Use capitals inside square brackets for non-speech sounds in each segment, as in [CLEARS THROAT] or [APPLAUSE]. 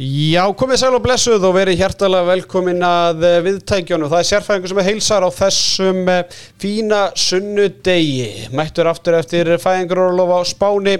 Já, komið sæl og blessuð og verið hjertalega velkomin að eh, viðtækjónu. Það er sérfæðingur sem heilsar á þessum eh, fína sunnudegi. Mættur aftur eftir fæðingurólof á Spáni,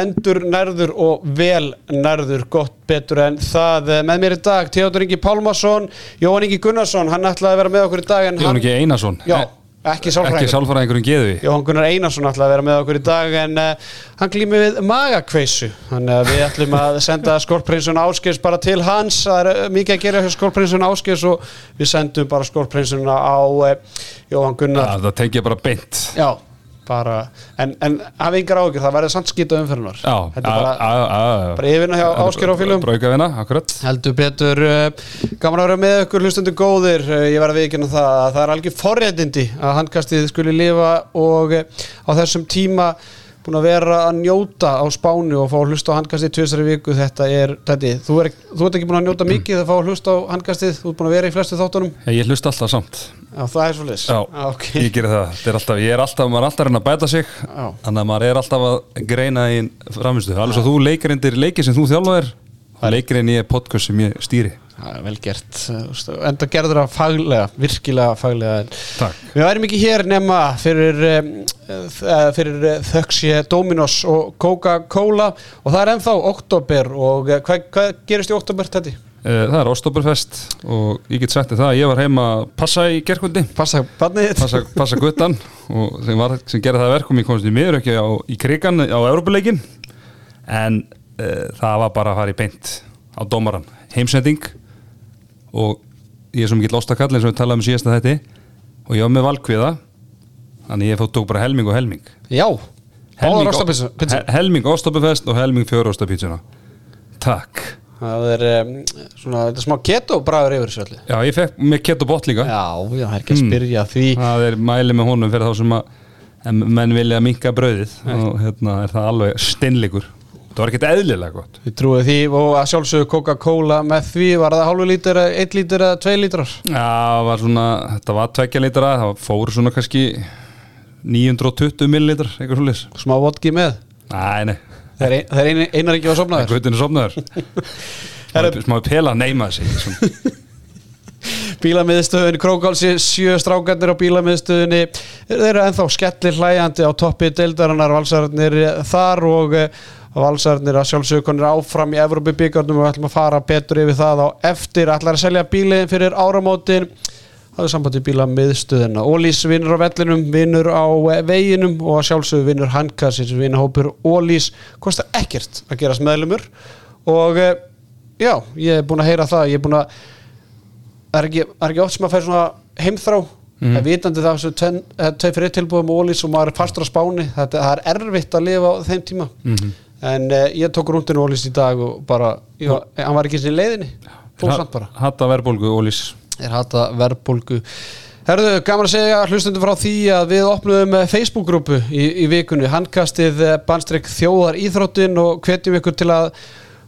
endur nærður og vel nærður, gott betur en það. Eh, Með mér í dag, Theodor Ingi Pálmarsson, Jóhann Ingi Gunnarsson, hann ætlaði að vera með okkur í dag en Jón hann... ekki Einarsson Já, ekki Ekki sálfræðingur. sálfræðingurinn geði. Jóhann Gunnar Einarsson ætlaði að vera með okkur í dag en uh, hann glými við magakveisu. Þannig að við ætlum að [LAUGHS] senda skorprinsun Áskeis bara til hans. Það er uh, mikið að gera hjá skorprinsun Áskeis og við sendum bara skorprinsuna á uh, Jóhann Gunnar. Það tekja bara beint. Já, bara en, en hafi yngar ágjur, það verður samt skýta umferðunar Já, Þetta er bara, a- a- a- bara yfirna hjá Áskeir á fylgum Braukavina, akkurat. Heldur betur, uh, gaman að vera með ykkur hlustundu góðir, uh, ég var að viðkynna það að það er algjör forréttindi að handkastið skuli lifa og uh, á þessum tíma búin að vera að njóta á spánu og fá að hlusta á handkastið tvisari viku, þetta er þetta, þú, er, þú ert ekki búin að njóta mikið að fá að hlusta á handkastið, þú ert búin að vera í flestu þáttunum. Ég, ég hlust alltaf samt. Já, það er svo leys Já, ok. ég gerir það. Er alltaf, Ég er alltaf, maður er alltaf að reyna að bæta sig Já. Þannig að maður er alltaf að greina í framvistu Alveg svo þú leikir indir leiki sem þú þjálfaðir Leikir inn í podcast sem ég stýri. er vel gert, enda gerður það faglega, virkilega faglega Takk Við værim ekki hér nema fyrir, um, uh, fyrir þöksje Dominos og Coca-Cola og það er ennþá oktober og hvað, hvað gerist í oktober þetta? Eh, Það er Óstopurfest og ég get sagt það að ég var heima að passa í gerkvöldi Passa þitt? passa, passa guttan og sem, var, sem gerði það að verkum ég komst í miður ekki á, í krigan á Európuleikin en uh, það var bara að fara í beint á dómaran, heimsending og ég er svo mikill ostakall eins og við talaðum um síðasta þetta og ég var með valkviða þannig ég tók bara helming og helming. Já, helming, he- helming ostopufest og helming fjóra ostapítsuna takk. Það er um, svona, þetta er smá keto bræður yfir þessu öllu. Já ég fekk með kett og bot líka. Já, já, það er ekki að spyrja því. Það er mæli með honum fyrir þá sem að en menn vilja minka brauðið. Og hérna er það alveg steinleikur það var ekkert eðlilega gott. Við trúið því og að sjálfsögðu Coca-Cola með því var það hálfu lítur, einn lítur eða tvei lítrar? Já, það var svona, þetta var tveggja litra það fór svona kannski 920 millilitrar, eitthvað svolítið smá vodki með? Næ, nei, Það er, ein, það er ein, einar ekki á sopnaður guttinu sopnaður [LAUGHS] Herra- Smá pela? Neyma sig svona. [LAUGHS] Bílamiðstöðunni Krókálsi, sjö strákarnir á bílamiðstöðunni þeir eru ennþá skellir hlæjandi á toppi deildarinnar valsararnir þar og eh, valsararnir að sjálfsögunir áfram í Evrópi byggarnum og við ætlum að fara betur yfir það á eftir. Ætlar að selja bílinn fyrir áramótin. Það er samband við bílamiðstöðuna Ólís vinnur á vellinum, vinnur á eh, veginum og að sjálfsögur vinnur handkassins vinnahópur Ólís kostar ekkert að gerast meðlumur og eh, já, ég er búin að heyra það. Ég er búin að það er er ekki oft sem að færa svona heimþrá. Mm. en vitandi það sem tveim tvei fyrir tilbúðum og ólís og maður er fastur á spáni þetta er erfitt að lifa á þeim tíma en uh, ég tók rúndinu ólís í dag og bara, ég, var- hann var ekki sinni leiðinni. Fór samt bara. Hatta verðbólgu og lís er hata verðbólgu. Herðu, gaman að segja hlustundum frá því að við opnuðum eh, Facebook-grúpu í, í vikunni, handkastið bandstrykk þjóðar íþróttin og hvetjum ykkur til að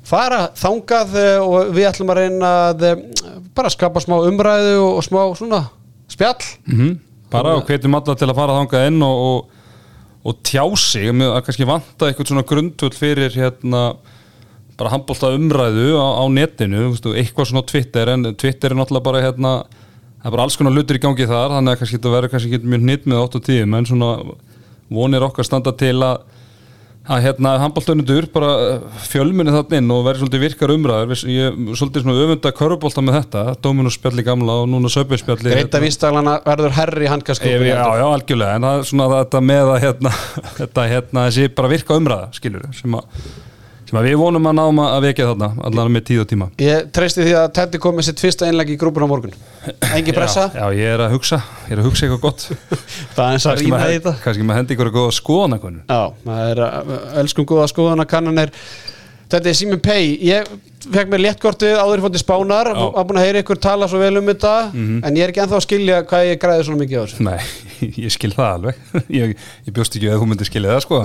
fara þangað eh, og við ætlum að reyna að eh, bara skapa smá umræðu og, og smá svona spjall. Mm Bara og hvetjum alla til að fara þangað inn og, og, og tjá sig að kannski vanta eitthvað svona grundvöld fyrir hérna bara handbólta umræðu á, á netinu eitthvað svona Twitter en Twitter er náttúrulega bara hérna það er bara alls konar hlutur í gangi þar þannig að kannski þetta verður kannski ekki mjög nýtt með 8 og 10 menn svona vonir okkar standa til að að hérna handbóltunundur bara fjölmunni þarna inn og verður svolítið virkar umræður. Ég er svolítið svona öfunda körubólta með þetta Dominus spjalli gamla og núna Söpvi spjalli Greita vístaglana verður herri handkastgrúpunni já, já, algjörlega, en það er svona þetta með að hérna, [LAUGHS] þetta hérna, þessi bara virka umræða, skilur sem að, sem að við vonum að náum að vekja þarna, allan með tíð og tíma. Ég treysti því að Teddy kom með sitt fyrsta einleg í grúpuna morgun Engi pressa, Já, já, ég er að hugsa, ég er að hugsa eitthvað gott. [LAUGHS] það er eins að rýna í þetta kannski maður hendi ykkur að góða skoðan eitthvað. Já, það er uh, elskum góða skoðana kannanir Þetta er Simon Pay Ég fekk mér léttkortið áður í fótti spánar Já. að búin að heyra ykkur tala svo vel um þetta en ég er ekki ennþá að skilja hvað ég græði svona mikið á þessu Nei, [LAUGHS] ég skil það alveg. [LAUGHS] Ég, ég bjóst ekki að þú myndir skilja það, sko.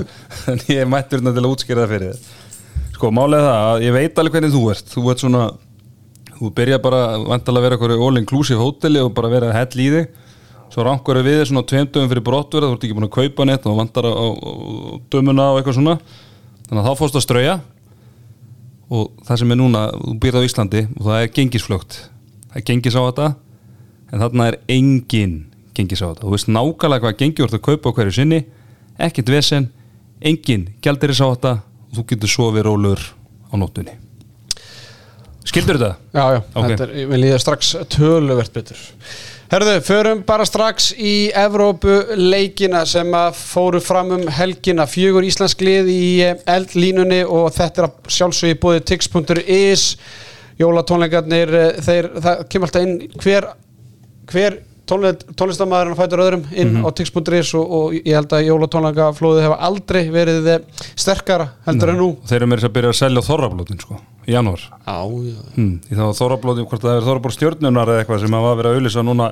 En ég mættur hérna til að útskýra það fyrir þið. Sko, er það að ég veit alveg hvernig þú ert. Þú ert svona, þú byrja bara vantalega að vera eitthvað all-inclusive hóteli og bara vera hell í þig. Svo rankur við þér svona tveimdöfum fyrir brottverð, þú ert ekki búin að kaupa neitt og vantar á, dömuna og eitthvað svona. Þannig að þá fórst að strauja og það sem er núna, þú býrð á Íslandi og það er gengisflögt það er gengis á þetta en þarna er engin gengis á þetta þú veist nákvæmlega hvað gengi voru að kaupa á hverju sinni ekkert vesen, engin og þú getur sofið rólur á nóttunni. Skildur þetta? Já, já, Ok. þetta er, við líða strax töluvert betur. Herðu, förum bara strax í Evrópu leikina sem að fóru fram um helgina. Fjögur Íslensk lið í eh, eldlínunni og þetta er að sjálfsögði búið tix.is jólatónleikarnir, eh, þeir, það kemur alltaf inn hver, hver tónlistamæðurinn fætur öðrum inn á tix.is og, og ég held að jólatónleikaflóðið hefa aldrei verið eh, sterkara heldur en nú. Þeir eru með þess að byrja að selja þorrablótin sko, í janúar. Hmm, í þá þorrablótin, hvort það er þorraból stjörnunar eða eitthvað sem hafa verið að auðlýsa núna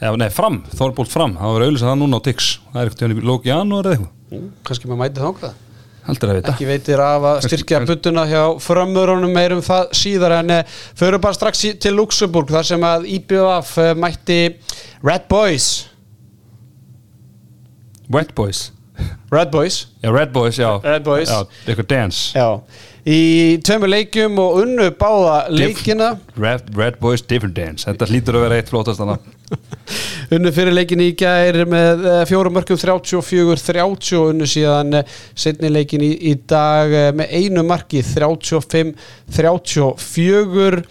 eða nei, fram, þorraból fram hafa verið að auðlýsa það núna á Tix. Það er eitthvað í lóki janúar eða eitthvað. Mm, kannski maður mæti þangað. heldur að vita ekki veitir af að styrkja buttuna hjá framörunum meirum það síðar en uh, förum bara strax til Luxemburg þar sem að IBF uh, mætti Red Boys. Wet Boys. Red Boys? Já, Red Boys, já, Red Boys. já eitthvað dance. Já, í tveimur leikjum og unnu báða leikina. Red, Red Boys Different Dance. Þetta hlýtur að vera eitt flótast annað unnu fyrir leikin í gær með uh, fjórum mörgum 34-30 og unnu síðan uh, setni leikin í, í dag uh, með einu marki 35-34 uh,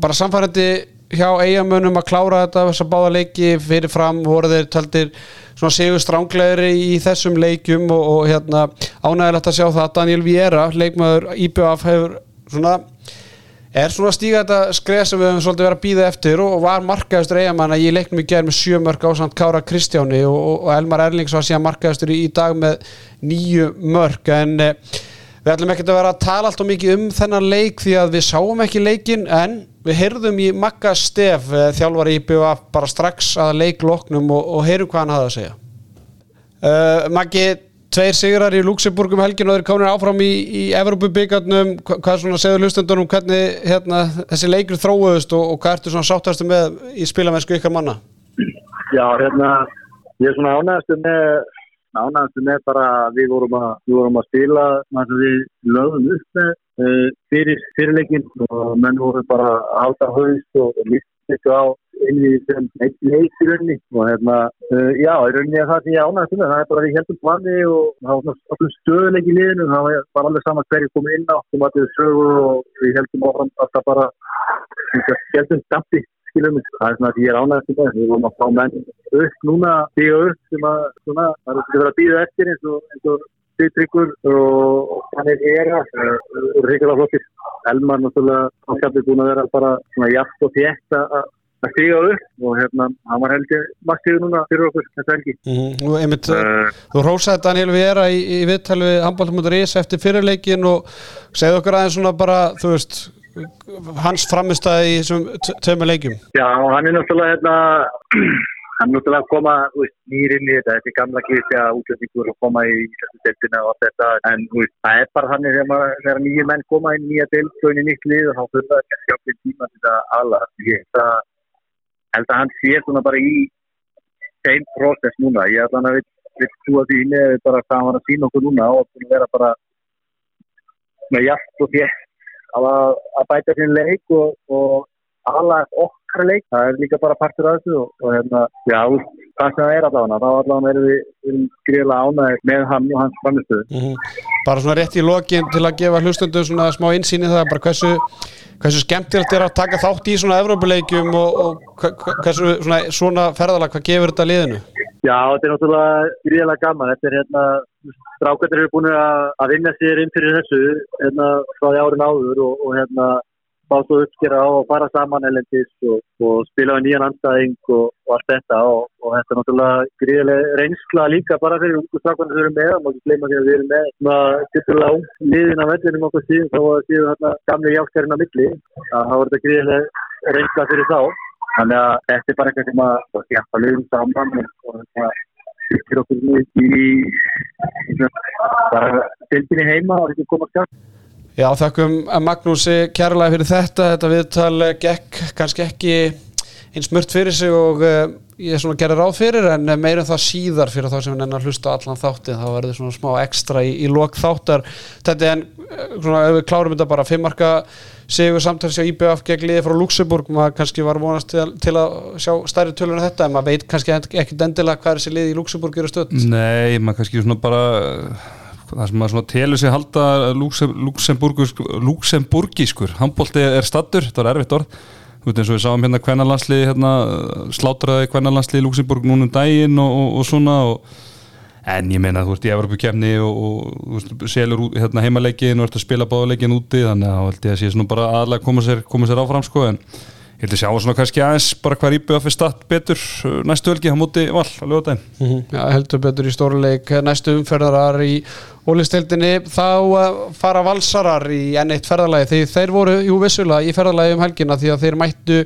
bara samfærandi hjá eigamönnum að klára þetta þess að báða leiki. Fyrir fram voru þeir taldir svona segur stránglegri í þessum leikjum og, og hérna ánægilegt að sjá það að Daniel Viera, leikmaður IBF hefur svona er svona stíga þetta skref sem við höfum svolítið verið að býða eftir og var markaðistur eigamann að ég leiknum í gerð með sjö mörg á samt Kára Kristjáni og, og Elmar Erlings var síðan markaðistur í, dag með nýju mörg en eh, við ætlum ekkert að vera að tala allt og mikið um þennan leik því að við sáum ekki leikin en við heyrðum í Magga Stef eh, þjálfari í BVA bara strax að leikloknum og, og heyrum hvað hann hafði að segja. Uh, Maggi Tveir sigrar í Luxemburg um helgin og þeir komnir áfram í, í Evropubíkarnum Hva, hvað svona segður hlustendunum hvernig hérna, þessi leikur þróuðust og, og hvað ertu svona sáttastu með í spilamennsku ykkar manna? Já, hérna, ég er svona ánægastu með, ánægastu með bara við vorum að, við vorum að spila við lögum upp með uh, fyrir fyrirleikin og menn voru bara að halda haust og, líst eitthvað á inn í sem eitt leik í rauninni. Og hérna, uh, já, í rauninni er það sem ég ánægast með, það. Er bara að við heldum planni og það var svona stöðuleik í liðinu, það var bara alveg saman hverju komið inn á, sem að þið sögur og við heldum áfram alltaf bara, við heldum stampi skilum mig, það er svona að ég er ánægast með við vorum að fá menn upp núna bíða upp sem að svona, það er að vera að bíða eftir eins og, eins og Sýtryggur og hann er era og reyngilega flottir Elmar náttúrulega áskapið búin að vera bara svona jafn og þétt að að stiga upp og hérna, hann var heldur maktiður núna fyrir okkur þetta helgi. Mm -hmm. einmitt, uh, þú rósaði Daniel Viera í, í viðtal við handbóltamöndur.is eftir fyrirleikin og segðu okkur aðeins svona bara, þú veist hans framistæði í þessum tveimur leikjum. Já, hann er náttúrulega hérna, [CLEARS THROAT] hann er náttúrulega að koma veist, nýr inn í þetta, þetta er gamla kýrti að útlöfningur koma í Íslandsdeltina og allt þetta, en veist, það er bara þannig þegar, nýju menn koma í nýja delt og nýtt lið og þá fyrir það að, held að hann sé svona bara í þeim prósess núna, ég hann að við trúa því með bara hvað hann var að sína okkur núna og að vera bara með jæft og þétt að, að bæta sín leik og, og aðlægt okkar leik, það er líka bara partur af þessu og, og hérna, já, það sem það er allavega, þá allavega erum við, gríðilega ánægir með hann og hans framistöðu. mm bara svona rétt í lokin til að gefa hlustundu svona smá insýni það bara hversu, hversu skemmtilegt er að taka þátt í svona Evrópuleikjum og, og hversu svona, svona ferðalag hvað gefur þetta liðinu? Já, þetta er náttúrulega gríðilega gaman, þetta er hérna, strákvættir eru búin að, að vinna sér inn fyrir þessu, hérna, frá því árin áður og, og hérna, fá svo uppskera á og fara saman elendis og, og spila á nýjan anstæðing og, og allt þetta og, og þetta er náttúrulega gríðilega reynsla líka bara fyrir ungu strákvættir sem eru með og maður gleyma því að við erum með svona tildulega ung liðin af vellinum okkur síðan þá að síðan hérna gamli jáskærin á milli að það voru þetta gríðilega reynsla fyrir þá þannig að þetta er bara eitthvað sem að hjálpa liðum saman og, og þetta fyrir okkur í, bara tildinni heima og ekki koma skjátt Já, þakkum að Magnúsi kærlega fyrir þetta. Þetta viðtal gekk kannski ekki eins mört fyrir sig og uh, ég svona gerir ráð fyrir en meirum það síðar fyrir þá sem við nennar hlusta allan þáttin þá verður svona smá ekstra í, í lok þáttar. Þetta en svona ef við klárum þetta bara fimmarka sigur samtals á IBF gegn liði frá Luxemburg maður kannski var vonast til, til að sjá stærri tölur en þetta en maður veit kannski ekkert endilega hvað er þessi liði í Luxemburg eru stöld Nei, maður kannski svona bara það sem maður telur sig halda Luxemburgiskur. Handbólti er stattur, þetta var erfitt orð. Þú veit eins og við sáum hérna kvennarlandsliði hérna, slátraði kvennarlandsliði Luxemburg núnum daginn og, og, og svona og, en ég meina þú ert í Evropakefni og, selur hérna, heimalegin og ert að spila báðalegin úti þannig að held ég að sé svona bara aðlega koma sér, koma sér áfram sko en ég held að sjá svona kannski aðeins bara hvað íbjöða fyrir statt betur uh, næstu velgi á móti val að lögða þeim mm -hmm. ja, heldur betur í stóruleik næstu umferðarar í ólistildinni þá uh, fara valsarar í enn eitt ferðalagi. Því þeir voru jú vissulega í ferðalagi um helgina því að þeir mættu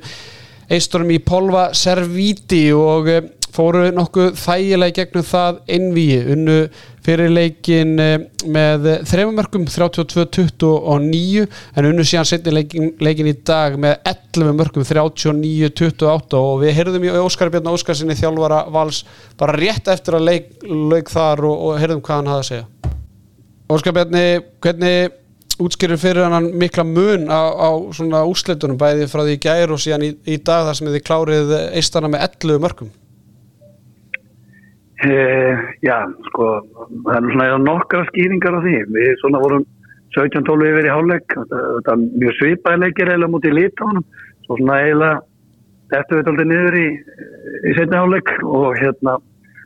eisturinn í Polva Servíti og uh, fóru nokkuð þægilega gegnum það innvíi unnu fyrir leikin með þreifumörkum 32-29 en unnu síðan setni leikin, leikin í dag með 11 mörkum 39-28 og við heyrðum í Óskar Björn Óskarsinni þjálfara vals bara rétt eftir að leik, leik þar og, og heyrðum hvað hann hafði að segja. Óskar Björni, hvernig útskýrur fyrir hann mikla mun á, á svona úsleitunum bæði frá því gæri og síðan í, í dag þar sem þið klárið eistana með 11 mörkum Eh, já, sko, það er svona nokkra skýringar á því. Við svona vorum 17-12 yfir í hálfleik, þetta er mjög svipaði leikir eiginlega mútið lítáðunum, svo svona eiginlega þetta við aldrei niður í, í setni hálfleik og hérna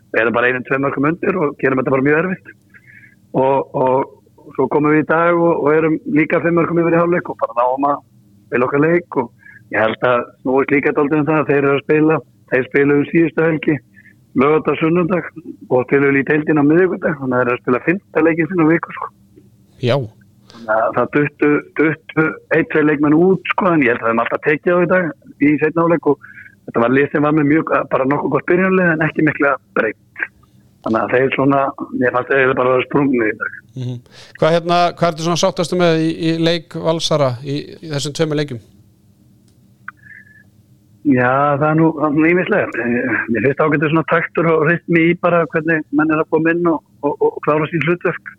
við erum bara einin tvei mörgum undir og gerum þetta bara mjög erfitt. Og, og svo komum við í dag og, og erum líka fimm mörgum yfir í hálfleik og bara náum að spila okkar leik og ég held að snúist líka aldrei um það að þeir eru að spila, þeir spila um síðustu helgi lögata sunnundag og við í deildin á miðugundag þannig að það er að spila fynda leikin sinna viku sko. Já þannig að það duttu, duttu ein, tvei leikmenn út sko en ég held að það er alltaf tekið á í dag í setna áleik og þetta var lið sem var með mjög bara nokkuð gott byrjanlega en ekki mikla breytt þannig að þeir svona ég fannst að er bara sprungni í dag mm -hmm. Hvað hérna, hvað er þetta svona sáttastu með í, í leik valsara í, í þessum tveimu leikum? Já, það er nú nýmislega. Mér finnst ágætið svona taktur og rytmi í bara hvernig menn er að koma inn og, og, og klára sín hlutverk.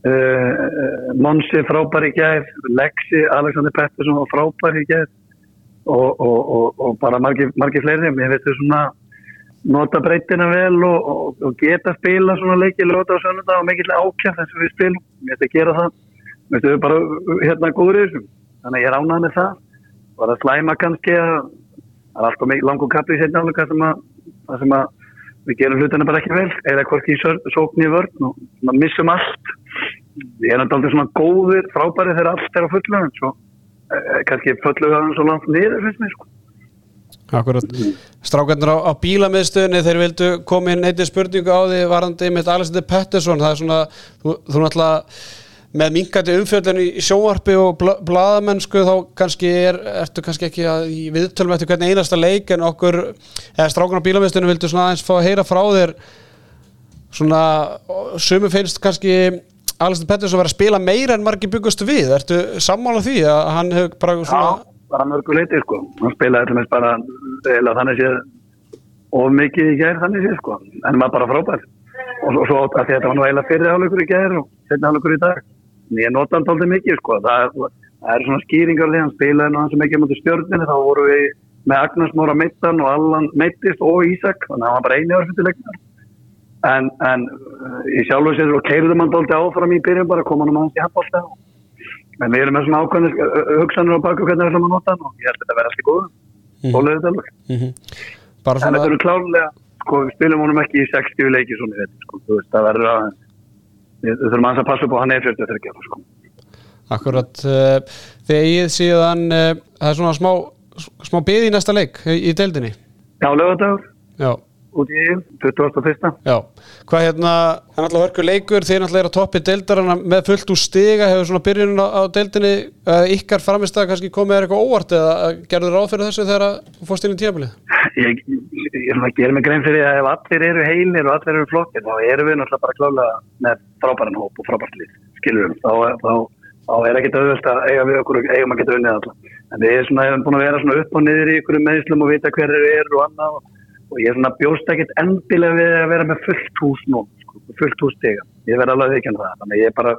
Uh, Monsi frábær í gæð, Lexi, Alexander Pettersson frábær í gæð og, og bara margir margi fleiri. Mér finnst þau svona nota breytina vel og geta spila svona leiki lóta á sönunda og mikill ákjæft þess að við spilum. Mér finnst þau gera það. Mér finnst þau bara hérna góður í þessum. Þannig að ég ránaði með það. Bara slæma kannski að það er alltaf langur kappi í setna sem að, sem að við gerum hlutana bara ekki vel. Eða hvorki í sókn í vörn og við missum allt. Við erum alltaf svona góðir, frábæri þegar allt er á fullu en svo eh, kannski fullu það svo langt niður finnst mér sko. Akkurat, strákarnir á, á bílamiðstöðinni þeir vildu koma inn eitthvað spurningu á því varandi með Alexander Pettersson. Það er svona, þú, þú náttúrulega með minkandi umfjöldin í sjónvarpi og bl bladamennsku þá kannski er, ertu kannski ekki að í viðtölum eftir hvernig einasta leik en okkur, eða strákunar bílamestunum vildu svona aðeins fá að heyra frá þér. Svona, sumu finnst kannski Alestin Pettersson verið að spila meira en margir byggustu við, ertu sammála því að hann hefur bara svona Já, bara mörgu leiti sko, hann spilaði til bara eða þannig séð of mikið í gerð þannig séð sko, en maður bara frábær. Og svo að þetta var nú eila fyrir álugur í gerð og setna álugur í dag ég nota hann tóltið mikið sko. Það, það er svona skýringar því hann spilaði hann sem ekki mútið stjórninu þá voru við með Agnes Móra Meittan og Allan Meittist og Ísak þannig að hann var bara eini orðfittilegnar en, en ég sjálf og sér og keirðum hann tóltið áfram í byrjun bara koma hann um hans í handbólta en við erum með svona ákvæmni hugsanur á baku hvernig við ætlum að nota hann og ég held að þetta verði allir góð og leiðið alveg Mhm. en þetta eru klárlega sko við spilum honum ekki í 60 leiki svona í sko. Veist það verður að við þurfum að passa upp á hann eða 43 sko. Akkurat uh, þegar ég síðan uh, það er svona smá, smá byði í næsta leik í deildinni? Já, lögadagur, Já, út í 21. já. Hvað hérna, það er náttúrulega hörku leikur þeir náttúrulega er að toppi deildarana með fullt úr stiga hefur svona byrjunum á, á deildinni uh, ykkar framist að kannski komið er eitthvað óvart eða gerður ráð fyrir þessu þegar þú fórst inn í tíabilið Ég, ég er að gera mig grein fyrir að ef allir eru heilir og allir eru flokkir þá erum við náttúrulega bara klálega með frábæran hóp og frábært líf, skilur við þá, þá, þá er ekkert auðvöld að eiga við okkur eigum að geta unnið alltaf en við erum svona, hefum búin að vera svona upp og niður í ykkur meðslum og vita hverju eru og annað og og ég er svona bjóst ekkert endilega við að vera með fullt hús nú, sko, fullt hús stiga. Ég verði alveg ekki en það, þannig að ég er bara,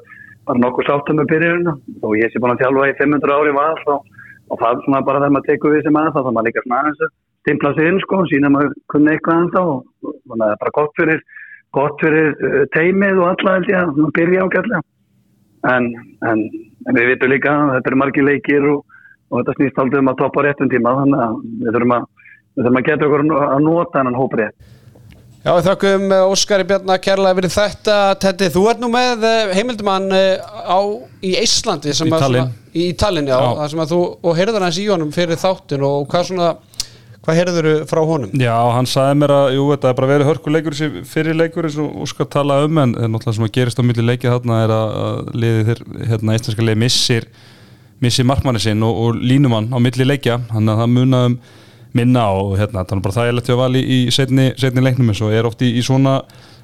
bara nokkuð sáttum með byrjunum og ég sé búin að þjálfa í 500 ári val og, og það er svona bara þegar maður tekur við sem að það, þá maður líka svona aðeins að stimpla sig inn sko, sína maður kunni eitthvað enda og þannig að það er bara gott fyrir, gott fyrir uh, teimið og alla held ég að byrja ágætlega. En, en, en við vitum líka að þetta eru margi leikir og, og þetta snýst aldrei um að topa réttum tíma þannig að við þurfum að þurfum að geta okkur að nota hennan hóprið. Já, við þakkum Óskari Bjarnar kærlega fyrir þetta Tetti, þú ert nú með eh, heimildumann eh, á, í Íslandi Í Tallinn. Í Tallinn, já, Já. það sem að þú og heyrður hans í honum fyrir þáttin og hvað svona hvað heyrður frá honum? Já, hann sagði mér að, jú, þetta er bara verið hörkuleikur þessi fyrirleikur eins og Óskar tala um en náttúrulega sem að gerist á milli leikið þarna er að, að liðið þér, hérna, íslenska liðið missir missir markmanni sinn og, og línumann á milli leikja, þannig að það munaðum minna og hérna, það er bara þægilegt til að vali í setni, setni leiknum eins og er oft í, í svona,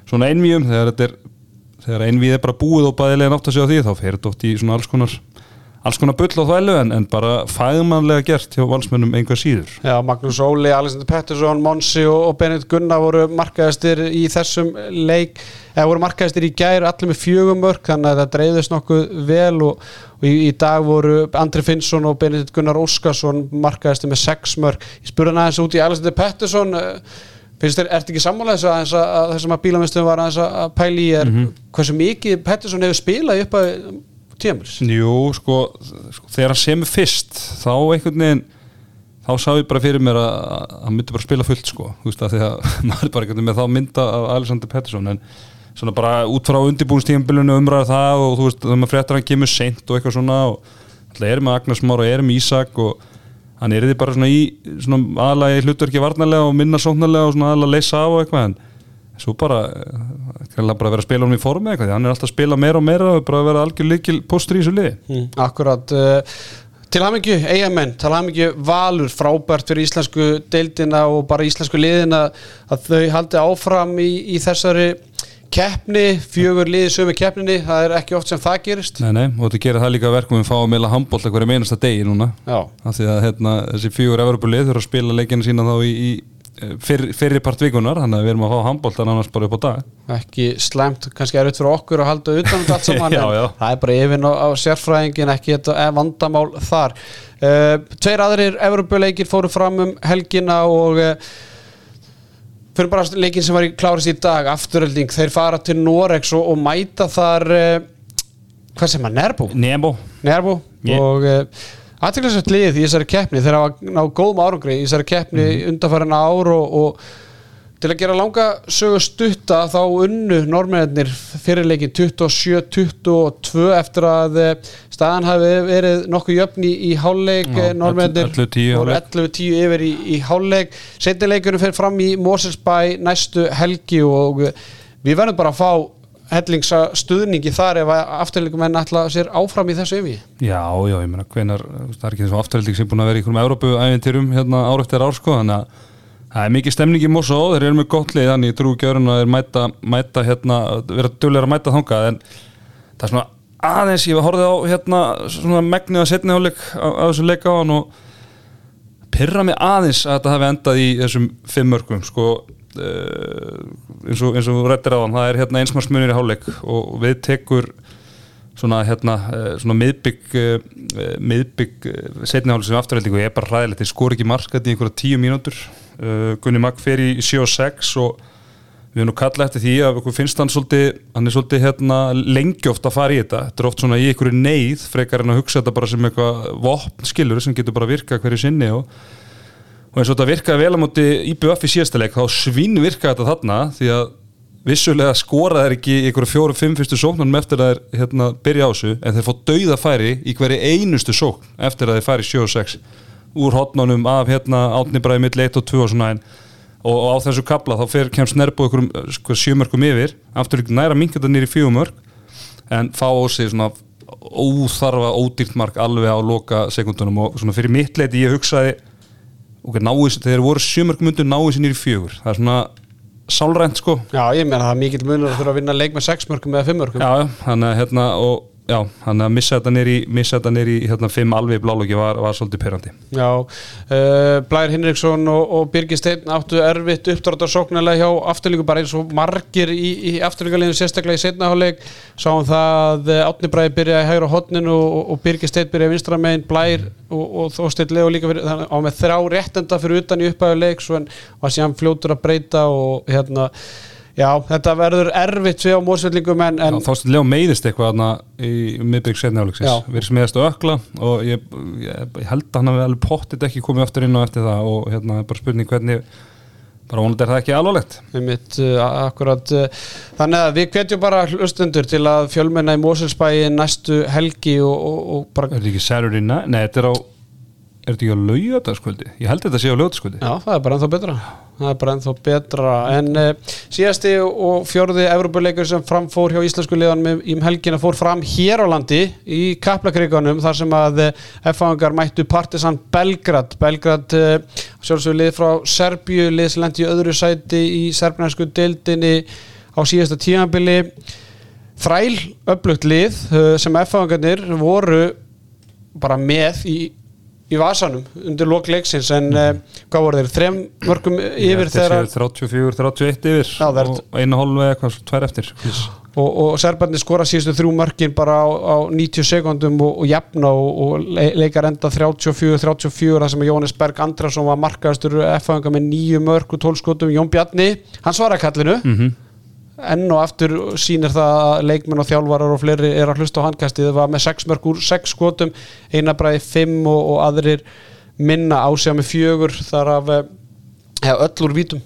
svona einvíum þegar er þegar einvíð er bara búið og bæðilega nátt að segja því þá fer þetta oft í svona alls konar alls konar bull á þvælu en, en bara fæðmannlega gert hjá valsmönnum einhver síður. Já, Magnús Óli, Alexander Pettersson, Monsi og, Benedikt Gunnar voru markaðistir í þessum leik. Eða voru markaðistir í gær allir með fjögumörk þannig að það dreifðist nokkuð vel og, og í, í dag voru Andri Finnsson og Benedikt Gunnar Óskarsson markaðistir með sex mörk. Ég spurði hann aðeins út í Alexander Pettersson eh, finnst þér, ertu ekki sammála þessu aðeins að, að þessum að bílamistum var aðeins að að pæla í er hversu mikið Pettersson hefur spilað upp að tímurs? Jú, sko, sko þegar hann semur fyrst þá einhvern veginn þá sá ég bara fyrir mér að hann myndi bara spila fullt sko, þú veist að því að [LAUGHS] maður bara einhvern veginn með þá mynda af Alexander Pettersson en svona bara út frá undirbúinstíðanbylunu umræða það og þú veist þegar maður fréttar að hann kemur seint og eitthvað svona og alltaf erum með Agnes Már og erum Ísak og hann er því bara svona í svona aðalega í hlutverki varnarlega og minna sóknarlega og svona aðalega leysa af og eitthvað en svo bara, eh, kannski bara vera að spila honum í formi eitthvað, hann er alltaf að spila meira og meira og bara að vera algjör líkil postur í þessu liði. Mm, akkurat uh, til hamingju eigamenn, til hamingju valur frábært fyrir íslensku deildina og bara íslensku liðina að þau haldi áfram í, í þessari keppni, fjögur liði sömu keppninni, það er ekki oft sem það gerist. Nei, nei, og þetta gerir það líka verkum við fáum að meila handbólt hverju meinasta degi núna. Já, af því að hérna, þessi fjögur Evropulið þurfa að spila leikina sína þá í, í eh, fyrr, fyrri part vikunar þannig að við erum að fá handbóltan annars bara upp á dag. Ekki slæmt, kannski er fyrir okkur að halda utan um þetta allt [LAUGHS] saman Já, já. það er bara yfir á, á sérfræðingin ekki þetta er vandamál þar. Uh, Tveir aðrir Evropuleikir fóru fram um helgina og uh, fyrir bara leikin sem var í klárist í dag afturölding, þeir fara til Norex og, og mæta þar uh, hvað sem er, Nerbo? Nebo Nerbo? Ég- og uh, aðtæklasvægt lið í þessari keppni þeir hafa náð góðum árangri í þessari keppni mm ár og, og til að gera langa sögu stutta þá unnu normennir fyrirleikin 27-22 eftir að eh, staðan hafi verið nokkuð jöfn í, í hálfleik Já, normennir 11-10 í hálfleik. 11-10 yfir í, í hálfleik setnileikurinn fer fram í Moselsbæ næstu helgi og eh, við verðum bara að fá hellingsa stuðningi þar ef afturleikum enn ætla sér áfram í þessu yfir Já, já, ég meina hvenar það er ekki þessum afturhalding sem búin að vera í einhverjum Európu-æventyrum hérna ár eftir ár sko þannig að það er mikið stemning í Mosó þeir eru með gott lið þannig ég trú ekki öðrun að þeir mæta, mæta hérna, vera duglega að mæta þangað en það er svona aðeins ég var horfið á hérna svona megnið að setna áleik á, þessum leika á hann og pyrra mig aðeins að þetta hafi endað í þessum fimm mörgum sko uh, eins og, eins og þú rættir á hann það er hérna einsmarsmunir í hálfleik og við tekur svona hérna eh, svona miðbygg eh, miðbygg setniháli sem afturhaldingu er bara ræðilegt, þeir skor ekki markat í einhverja tíu mínútur. Gunni Magg fer í 7 og 6 og við erum nú kallað eftir því að okkur finnst hann svolítið, hann er svolítið hérna lengi oft að fara í þetta, þetta er oft svona í einhverju neyð frekar en að hugsa þetta bara sem eitthvað vopn skilur sem getur bara virkað hverju sinni og, og eins og þetta virkaði vel á móti IBF í síðasta leik, þá svinn virkaði þetta þarna því að vissulega skora þeir ekki einhverju fjóru-fimm fyrstu sóknarnum eftir að þeir hérna, byrja á þessu en þeir fá dauða færi í hverju einustu sókn eftir að þeir færi 7-6 úr hotnánum af hérna, átni bræði mitt 1 og 2 og svona en og, og á þessu kabla þá fer kemst nerbu einhverjum sko, sjömörkum yfir. Aftur ekki næra þetta nýri fjögumörk en fá á sig svona óþarfa ódýrt mark alveg á loka sekundunum og svona fyrir mitt leiti ég hugsaði ok, náis, þeir voru sjömörkum undir náis nýri fjögur. Það er svona sálrænt sko. Já, ég meina það er mikill munur að þurfa að vinna leik með 6 mörgum eða 5 mörgum Já, já, þannig hérna og já, hann að missa þetta nýri missa þetta nýri hérna fimm alveg blálöki var, var svolítið perandi. Já, uh, Blær Hinriksson og, og Birgir Steinn áttu erfitt uppdráttar sóknarlega hjá afturlíku bara eins og margir í, í afturlíkuleginu sérstaklega í setnaháleik sáum það að Átni Bræði byrjaði í hægra hotninu og, og Birgir Steinn byrjaði vinstramegin Blær og, og Þósteinn Leo líka fyrir, þannig, á með þrjá réttenda fyrir utan í upphæðuleik svo en var síðan fljótur að breyta og hérna Já, þetta verður erfitt við á mósveldingum en, en... Já, þá stundlega meiðist eitthvað aðna í miðbygg setnaflöksis, við erum meðast að ökla og ég, ég, ég held að hann hefði alveg pottit ekki komið aftur inn og eftir það og hérna er bara spurning hvernig bara vonandi er það ekki alvarlegt. Mitt, uh, akkurat, uh, þannig að við hvetjum bara hlustundur til að fjölmenna í Móselsbæi næstu helgi og, og, og bara... Er þetta ekki Saturday night? Nei, þetta er á er þetta ekki á laugadaskvöldi? Ég held þetta sé á laugadaskvöldi Já, það er bara ennþá betra það er bara ennþá betra. En uh, síðasti og fjörði Evropuleikur sem framfór hjá íslensku liðanum í um helgina fór fram hér á landi í Kaplakriganum þar sem að uh, F-fangar mættu Partisan Belgrad. Belgrad uh, sjálfsögur lið frá Serbíu lið sem lendi í öðru sæti í serbnæsku deildinni á síðasta tímanbili þræl upplugt lið sem F-fangarnir voru bara með í í vasanum undir lokleiksins en mm. uh, hvað voru þeir, þrem mörgum yfir þegar 34, 31 yfir Já, og einu hálfu eða eitthvað, tvær eftir og, og Serbarni skora síðustu þrjú mörgin bara á, á 90 sekundum og, og jafna og, og leikar enda 34, 34 það sem Jónis Berg Andrason var markaðastur F-fanga með nýju mörg og tólskotum Jón Bjarni, hann svara kallinu. Mm -hmm enn og aftur sínir það að leikmenn og þjálfarar og fleiri er að hlusta á handkastið. Það var með 6 mörgur, 6 skotum. Einabræði 5 og, og aðrir minna. Ásjá með fjögur þar af ja, öll úr vítum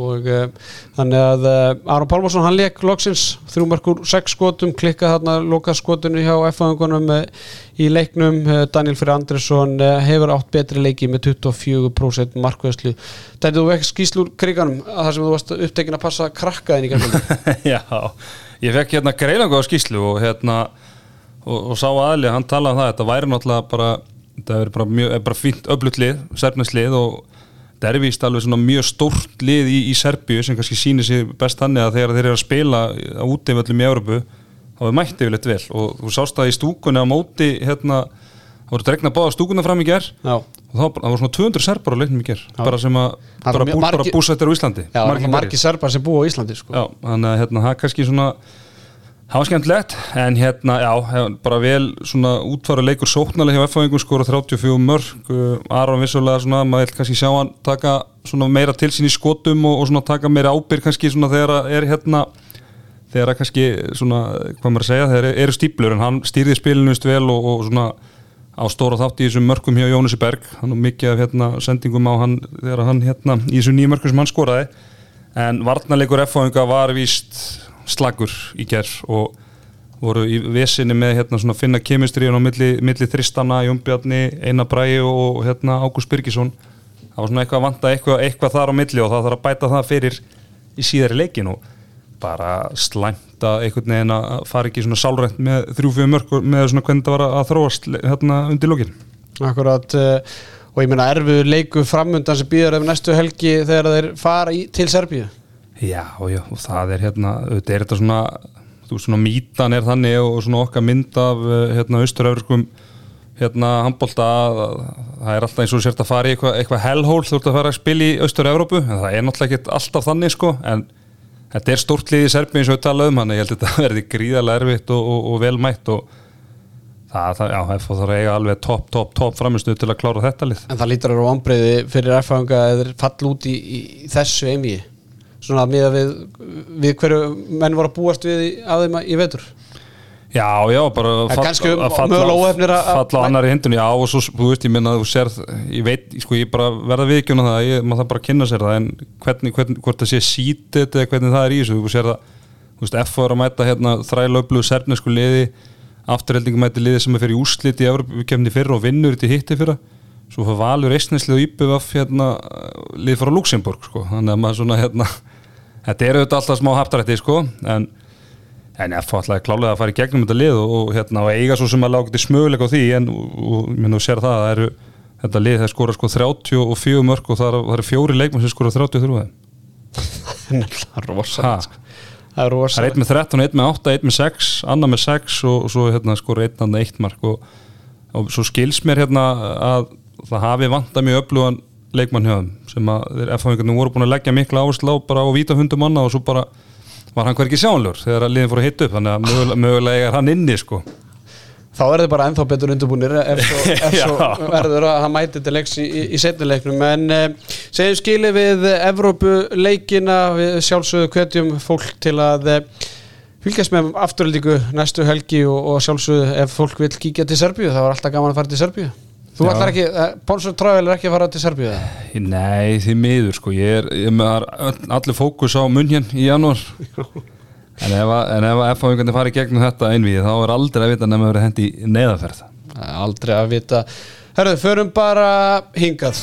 og uh, þannig að uh, Aron Pálmarsson hann leik loksins þrjúmarkur 6 skotum, klikkað þarna lokað skotinu hjá F-fangunum uh, í leiknum, Daniel Fyrir Andresson hefur átt betri leiki með 24% markvæðslu Dætið þú ekki skýslur kriganum að það sem þú varst upptekin að passa krakkaðin í gangi [LAUGHS] Já, ég fekk hérna greiðangu á skýslu og hérna og, og sá aðli, hann talaði um það þetta væri náttúrulega bara, þetta er bara, mjög, er bara fínt öflutlið, sérfneslið og þetta er vist alveg svona mjög stórt lið í, í Serbíu sem kannski sýnir sér best hann eða þegar þeir eru að spila á útíföllum í Európu þá er mættið vel eitthvað vel. Og þú sást það í stúkunni á móti hérna, þá voru dregna báða stúkunna fram í gerð og það var svona 200 serbar á leiknum í gerð bara sem að bara, bú, bara búsættir á Íslandi. Já, margi, margi serbar sem búa á Íslandi sko. Já, þannig að hérna, það kannski svona Það var skemmtilegt, en hérna, já, bara vel svona útfara leikur sóknarlega hjá F-fæðingum skora 34 mörg, uh, Aron vissulega svona, maður vil kannski sjá hann taka svona meira til sín í skotum og, og svona taka meira ábyrg kannski svona þegar að er hérna, þegar að kannski svona, hvað maður að segja, þegar eru stíplur en hann stýrði spilinu vel og, og svona á stóra þátt í þessum mörgum hjá Jónasi Berg, hann og mikið af hérna sendingum á hann þegar hann hérna í þessum nýjum mörgum sem hann skoraði, en varnarleikur F-fæðinga var víst slagur í gerð og voru í vesinni með hérna, svona, finna kemistriðun á milli, milli Þristana, Jónbjarni, Einar Bræi og hérna, Ágúst Byrkisson það var svona eitthvað að vanta eitthvað, eitthvað þar á milli og það þarf að bæta það fyrir í síðari leikin og bara slæmt að einhvern veginn að fara ekki svona sálrænt með þrjúfjöðu mörg með svona hvernig það var að þróast hérna undir lókin Akkurat uh, og ég meina erfu leiku framundan sem býður ef næstu helgi þegar þeir fara í, til Serbíu Já, já, og það er hérna, þetta er þetta svona, þú veist svona mítan er þannig og svona okkar mynd af eh, hérna austuröfriskum hérna handbólta, það er alltaf eins og sért að fara í eitthvað, eitthvað hellhól þú ert að fara að spila í austur-Európu, en það er náttúrulega ekki alltaf þannig sko, en þetta er stórt lið í Serbíu eins og við talaðum, hann ég held að þetta [LAUGHS] verði gríðarlega erfitt og, og, og velmætt og það, já, það þarf að eiga alveg topp, topp, topp framistuð til að klára þetta lið. En það lítur að vera ámbreyði fyrir erfanga eða fall út í, í þessu einvið svona miða við, við hverju menn voru að búast við að þeim í vetur? Já, já, bara fall, að falla, falla á annari hindun, já og svo, þú veist, ég minna að þú sér, ég veit, sko, ég bara verða viðkjóna það, ég, maður það bara að kynna sér það en hvernig, hvernig, hvort það sé sítið eða hvernig það er í þessu, þú sér það þú veist, F var að mæta hérna þrælöflugu serfnesku liði, afturheldingum mæti liði sem er fyrir úslit í Evropakefni fyrra og vinnur til hitti fyrra. Svo fyrir valur eistnesli og íbjöf hérna, lið frá Luxemburg, sko, þannig að maður svona, hérna þetta eru auðvitað alltaf smá haftarætti sko en en ég alltaf klálega að fara í gegnum þetta lið og, og, hérna, og eiga svo sem að lágti smöguleik á því en þú sér það að eru, þetta lið það skora sko 34 mörg og það eru er fjóri leikmenn sem skora 33 það er rosalega sko. Það er Það er rosa einn með 13, einn með 8, einn með 6 annar með 6 og, og svo hérna skor einn annar eitt mark og, og svo skils mér hérna að það hafi vantað mjög öflugan leikmann hjá þeim sem að þeir F-fáingarnir voru búin að leggja mikla áherslu á bara á víta hundum manna og svo bara var hann hver ekki sjánlur þegar að liðin fór að hitta upp þannig að mögulega, mögulega er hann inni sko. Þá er þið bara ennþá betur undirbúinir ef svo, [LAUGHS] verður að hann mæti til leiks í, í, setnileiknum en uh, segjum skili við Evrópuleikina við sjálfsögðu hvetjum fólk til að uh, fylgjast með afturöldingu næstu helgi og, og sjálfsögðu ef fólk vil kíkja til Serbíu þá er alltaf gaman að fara til Serbíu Þú ætlar ekki, uh, Ponsur Travel er ekki að fara til Serbíu? Nei, því miður sko ég er, ég er allir fókus á munn í janúar. En ef, að- F-fáingarnir fari gegnum þetta einvið þá er aldrei að vita nefnum að vera hendi neðaferð er Aldrei að vita. Herðu, förum bara hingað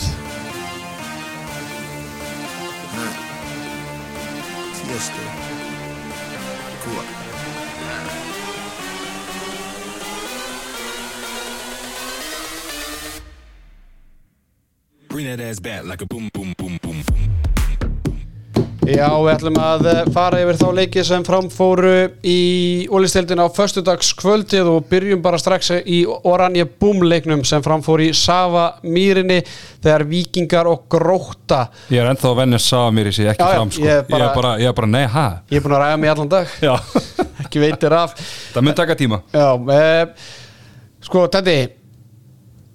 Já, við ætlum að eh, fara yfir þá leiki sem framfóru í ólistildina á föstudagskvöldið og byrjum bara strax í Oranje Boom leiknum sem framfóru í Sava Mýrinni þegar Víkingar og Gróta Ég er ennþá að að sá mér í sig ekki Já, fram sko. ég Ég er bara- er bara, ég er bara nei, ha? Ég er búin að ræða mig allan dag. Já. [LAUGHS] Ekki veitir af. Það mun taka tíma. Já, e, sko, Tendi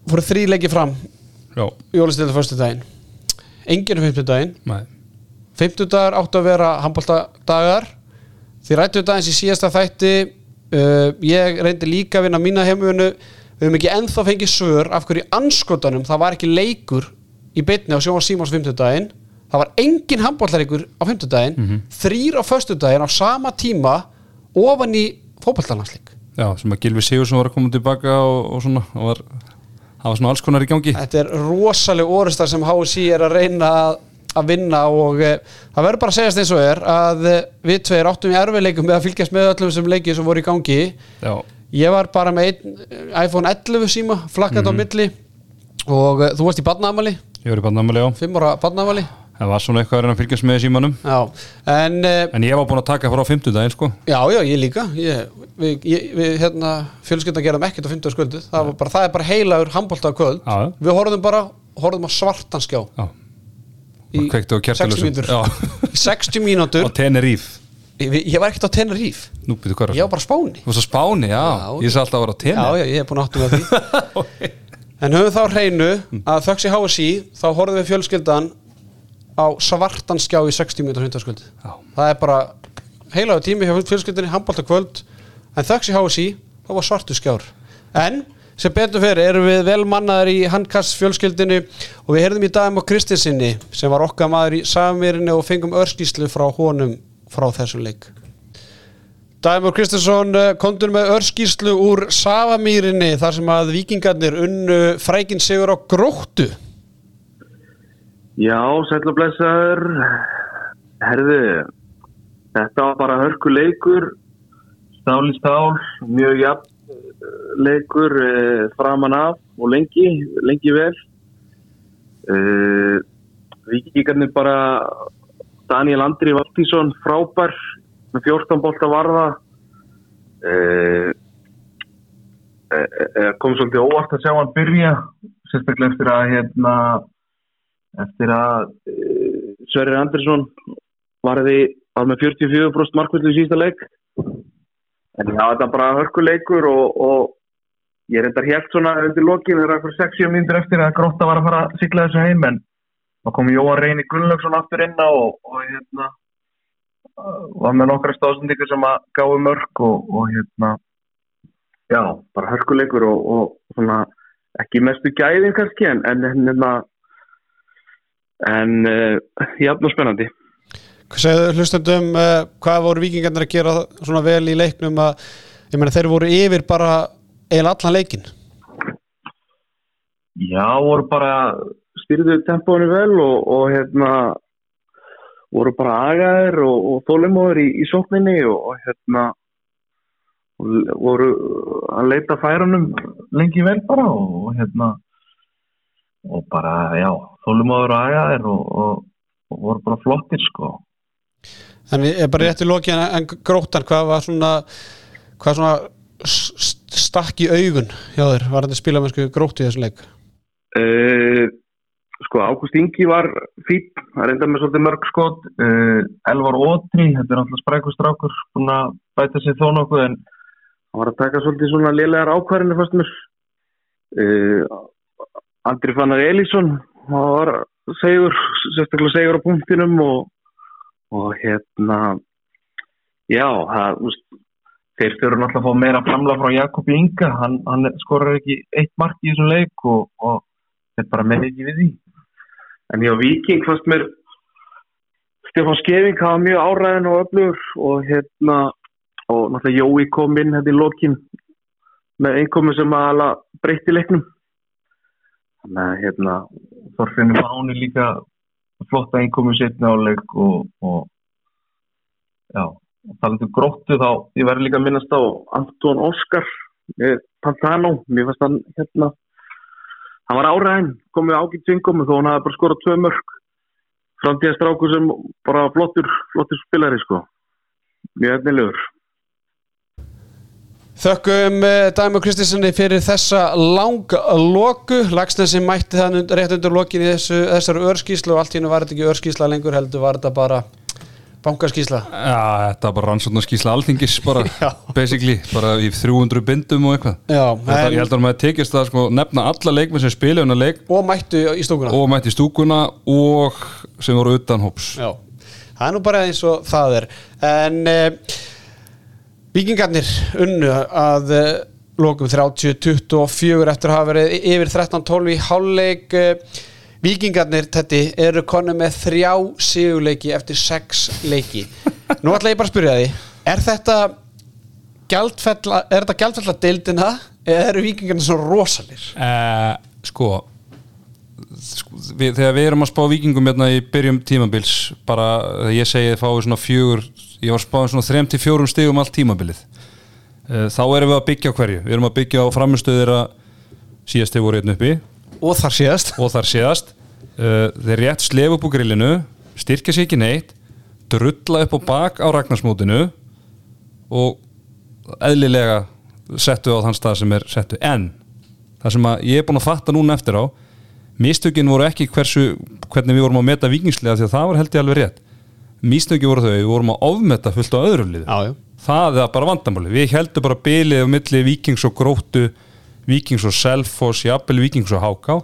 fóru þrý leiki fram Já, í ólistildina föstudaginn. Enginn um fimmtudaginn. Nei. Fimmtudagar áttu að vera handbóltadagar Þið rættu eins í síðasta þætti. Uh, Ég reyndi líka að vinna mína heimunu Við höfum ekki ennþá fengið svör af hverju anskotanum það var ekki leikur í beinni á sjóma Símons fimmtudaginn. Það var engin handbóltareikur á fimmtudaginn. Þrýr á föstudaginn á sama tíma ofan í fótballtalansleik Já, sem að Gilvi Sigursson var að koma tilbaka og, og svona og var, það var svona alls konar í gangi. Þetta er rosaleg orðstar sem HSI er að reyna að, vinna og e, það verður bara að segjast eins og er að e, við tveir áttum í erfiðleikum með að fylgjast með öllum sem leikið sem voru í gangi. Já, ég var bara með einn eh, iPhone 11 síma flakkand á milli og e, þú varst í badnaðamali ég var í bandamæli á 5 ára badnaðamali Það var svona eitthvað að reyna að fylgjast með símanum já, en e, En ég var búin að taka frá 50 daginn sko. Já, já, ég líka. Ég, við, ég, við hérna fjölskyldan gerðum ekkert á 50 skuldið það, bara, það er bara heilagur handbólta kvöld Já, já. við horfðum bara, horfðum á svartan skjá. Já, í og kveiktu á 60 kertalösum mínútur. Já, [LAUGHS] í 60 mínútur. Á Tenerife. Ég, ég var ekkert á Tenerife. Nú byrju ég var bara Spáni. Þú varst á Spáni, já, Já. Ég sagði alltaf að vera á já, Tenerife. já, ég hef búin að áttum með því. [LAUGHS] En höfum þá hreinu að þöggs í HSI þá horfðum við fjölskyldan á svartan skjá í 60 mínútur hundarskvöld það er bara heilagur tími hjá fjölskyldinni handbólta kvöld. En þöggs í HSI þá var svartu skjár. En sem betur fyrir erum við vel mannaðar í handkast fjölskyldinni og við heyrðum í dagum á Kristinsinni sem var okkar maður í Samirinni og fengum örskíslu frá honum frá þessum leik. Dæmur Kristinsson kontur með örskíslu úr Savamýrinni þar sem að vikingarnir unnu frækin sigur á gróttu Já, sæll og blessaður. Herðu, þetta var bara hörku leikur, stál í stál, mjög jafn eh, leikur eh, framan af og lengi, lengi vel. Uh, Víkingarnir bara, Daniel Andri Valtísson frábær með 14 bolta varða. Kom svolítið óvart að sjá hann byrja, sérstaklega eftir að hérna eftir að uh, Sverrir Andersson varði var með 44% markvöldu í sísta leik. En já, þetta er bara hörkuleikur og, og ég er endar helt svona undir lokin þegar eitthvað 60 mínútur eftir að Grótta var að fara að sigla þessu heim en þá kom Jóhann Reyni Gunnlaugsson aftur inn á og, og hérna uh, var með nokkra stóðsendingur sem að gáði mörg og, og hérna já, bara hörkuleikur og svona ekki mestu gæðin kannski en, en hérna en uh, jafn og spennandi. Hvað segðu hlustendum uh, hvað voru vikingarnir að gera svona vel í leiknum að ég meina þeir voru yfir bara eiginlega allan leikin Já, voru bara styrðu tempóinu vel og, og hérna voru bara agaðir og, og þólimóður í, í sókninni og, og hérna voru að leita færunum lengi vel bara og, og hérna og bara, já, þólimóður og agaðir og, og, og voru bara flottir sko. En ég er bara rétt í loki en, en gróttan, hvað var svona hvað svona stakk í augun hjá þér, var þetta spilamennsku gróttu í þessum leik? Uh, sko, Ágúst Ingi var fýtt, það er enda með svolítið mörg skot. Uh, Elvar Ótri, þetta er alltaf sprækustrákur búin að bæta sér þó nokkuð en hann var að taka svolítið svona lélegar ákvarðinu fast mér. Uh, Andri Fannar Elísson hann var segur sérstaklega segur á punktinum og, og hérna já, það, úst, þeir fyrir náttúrulega að fá meira framla frá Jakob Inga, hann, hann skorar ekki eitt mark í þessum leik og, og þeir bara menni ekki við því. En já, Viking fannst mér Stefán Skeving hafa mjög áræðin og öflugur og hérna og náttúrulega Jói kom inn hérna í lokin með einkomi sem að breytti leiknum þannig að hérna Þorfinnur Máni líka flotta einkomi setna á leik og, og já, og talandi um gróttu þá ég verði líka að minnast á Anton Óskar Pantano, mér fannst hann hérna hann var áræðin, komið ágætt syngomu þó hann hafi bara skorað tvö mörg framtíðastráku sem bara flottur flottur spilari sko. Mjög efnilegur Þökkum uh, Dæmi Kristinssoni fyrir þessa lang loku Lagsnesi mætti það rétt undir lokin í þessu, þessari örskíslu og allt hennu var þetta ekki örskísla lengur heldur var þetta bara bankaskísla Já, þetta var bara rannsókn og skýsla alþingis bara, [LAUGHS] basically, bara í 300 bindum og eitthvað. Já, Þetta, Ég held að maður tekist það sko, nefna alla leikmenn sem spila unna leik. Og mættu í stúkuna. Og mætti í stúkuna og sem voru utan hóps. Já, það er nú bara eins og það er. En uh, Víkingarnir unnu að uh, lokum 30-24 eftir að hafa verið yfir 13-12 í hálfleik uh, Víkingarnir, þetta eru konu með þrjá sigurleiki eftir sex leiki Nú ætla ég bara að spyrja því Er þetta gjaldfella deildina eða eru Víkingarnir svo rosalir? uh, Sko, sko við, þegar við erum að spá vikingum hérna í byrjum tímabils bara þegar ég segi þið fáið svona fjögur ég var spáðum svona 3-4 stigum allt tímabilið. Uh, þá erum við að byggja á hverju? Við erum að byggja á framistöðir að síðast þeir voru einn uppi. Og þar síðast. Og þar síðast. Uh, þeir rétt slef upp úr grillinu styrkja sér ekki neitt drulla upp á bak á ragnarsmótinu og eðlilega settu á þann stað sem er settu en það sem að ég er búin að fatta núna eftir á mistökin voru ekki hversu hvernig við vorum að meta vikingslega því að það var held ég alveg rétt. Mistökin voru þau, við vorum að ofmeta fullt á öðrum liði. Já, já. Það er bara vandamáli við heldum bara bilið á milli vikings og gróttu vikings og selfoss, jafnvel vikings og háká.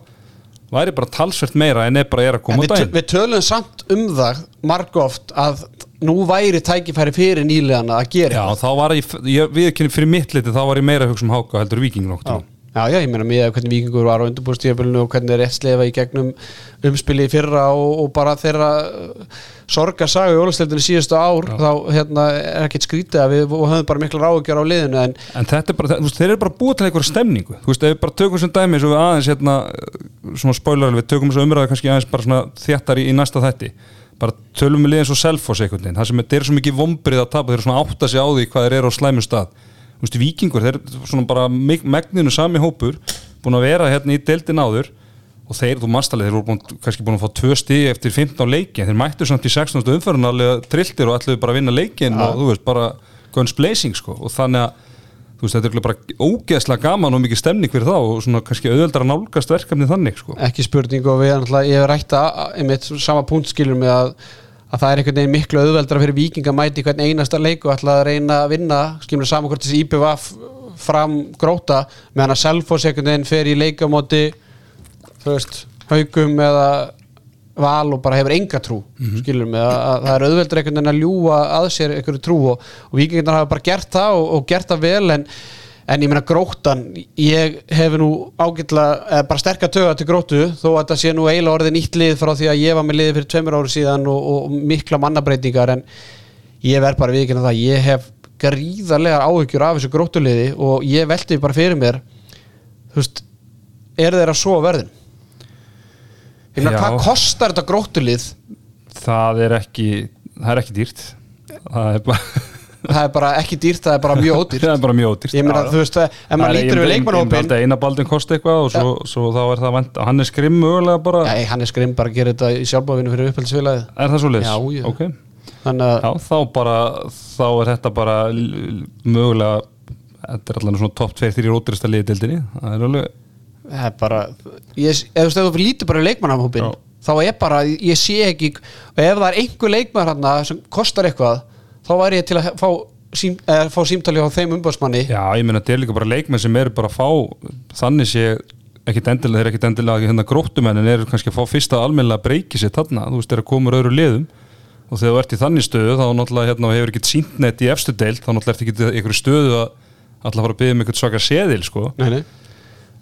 Væri bara talsvert meira en er bara er að koma á daginn. við tölum samt um það margóft að nú væri tækifæri fyrir nýliðana að gera Já, eitthvað. þá var ég, ég við ekki fyrir mitt liti þá var ég meira að hugsa um háká heldur viking nokkuð já, já, ég meina að hvernig vikingur var á undirbúrstíðabölinu og hvernig er rétt slefa í gegnum umspili fyrra og, og bara þeirra uh, sorga saga í ólustildinu síðustu ár þá hérna, er ekkert skrítið að við höfum bara mikla ráðugjör á liðinu en En þetta er bara, þú veist, þeir eru bara búið til einhverja stemningu. Þú veist, ef við bara tökum sem dæmi svo við aðeins hérna, svona spoiler við tökum þessu umræðu kannski aðeins bara svona þéttar í, í næsta þætti. Bara tölum við liðin svo selfos einhvern veginn. Það sem er, eru svo mikið vombrið að tapa þeir eru svona átta sig á því hvað þeir eru á slæmu stað Þú veist, vikingur, þeir eru svona bara megninu sami hópur búin að vera hérna í deildin áður og þeir, þú mannstalið, þeir voru búin, kannski búin að fá tvö stig eftir 15 leiki en þeir mættu samt í 16. umförun alveg trilltir og ætluðu bara að vinna leikin og þú veist, bara guns blazing sko og þannig að þú veist, þetta er bara ógeðslega gaman og mikið stemning fyrir þá og svona kannski auðveldar að nálgast verkefni þannig sko ekki spurning og við náttúrulega, ég hef rætt að einmitt sama punkt skilur með að, að það er einhvern veginn miklu auðveldra fyrir viking að mæti hvern einasta leik og ætla að reyna að vinna skilur saman hvort þessi IPVF fram gróta meðan að Selfoss einhvern veginn fer í leikamóti þú veist, haugum eða val og bara hefur enga trú skilur með að, að það er auðveldur einhvern veginn að ljúa að sér einhverju trú og, og vikingarnar hafa bara gert það og, og gert það vel en, en ég meina gróttan ég hef nú ágætlega eða bara sterka töga til gróttu þó að þetta sé nú eiginlega orðið nýtt lið frá því að ég var með liði fyrir tveimur ári síðan og, og mikla mannabreitingar en ég verð bara viðkynna það ég hef gríðarlega áhyggjur af þessu gróttuliði og ég velti bara fyrir mér þú veist, er þeir að svo verðin? Ég meina, hvað kostar þetta gróttulið? það er ekki, það er ekki dýrt það er bara, Það er bara ekki dýrt, það er bara mjög ódýrt. [LAUGHS] Það er bara mjög ódýrt. Ég meina, þú veist, ef maður lítur við leikmannhópin eina baldin kosti eitthvað og svo, svo þá er það vant hann er skrim mögulega bara Nei, hann er skrim bara að gera þetta í sjálfbáfinu fyrir upphældsfélagið er það svo leis? Já, já. ok. Þannig að Já, þá bara, þá er þetta bara mögulega þetta er allan svona topp 2-3 róturista liði dildinni, það er alveg það er bara ég, ef þú lítur bara Já. þá er bara, ég sé ekki ef það er einhver leikmann hérna sem kostar eitthvað, þá væri ég til að fá, sím, eða, fá símtali á þeim umbásmanni Já, ég meina, þetta er líka bara leikmenn sem eru bara að fá þannig sé ekkit endilega, þeir eru ekkit endilega hérna gróttumenn en eru kannski að fá fyrsta almennilega að breyki sér þarna, þú veist, þeir eru að koma úr öðru liðum og þegar þú ert í þannig stöðu þá náttúrulega hérna hefur ekkit sínt neitt í efstu deild þá náttúrulega ert ekki í einhverju stöðu að alltaf fara að byggja um einhvern svaka seðil sko. nei, nei.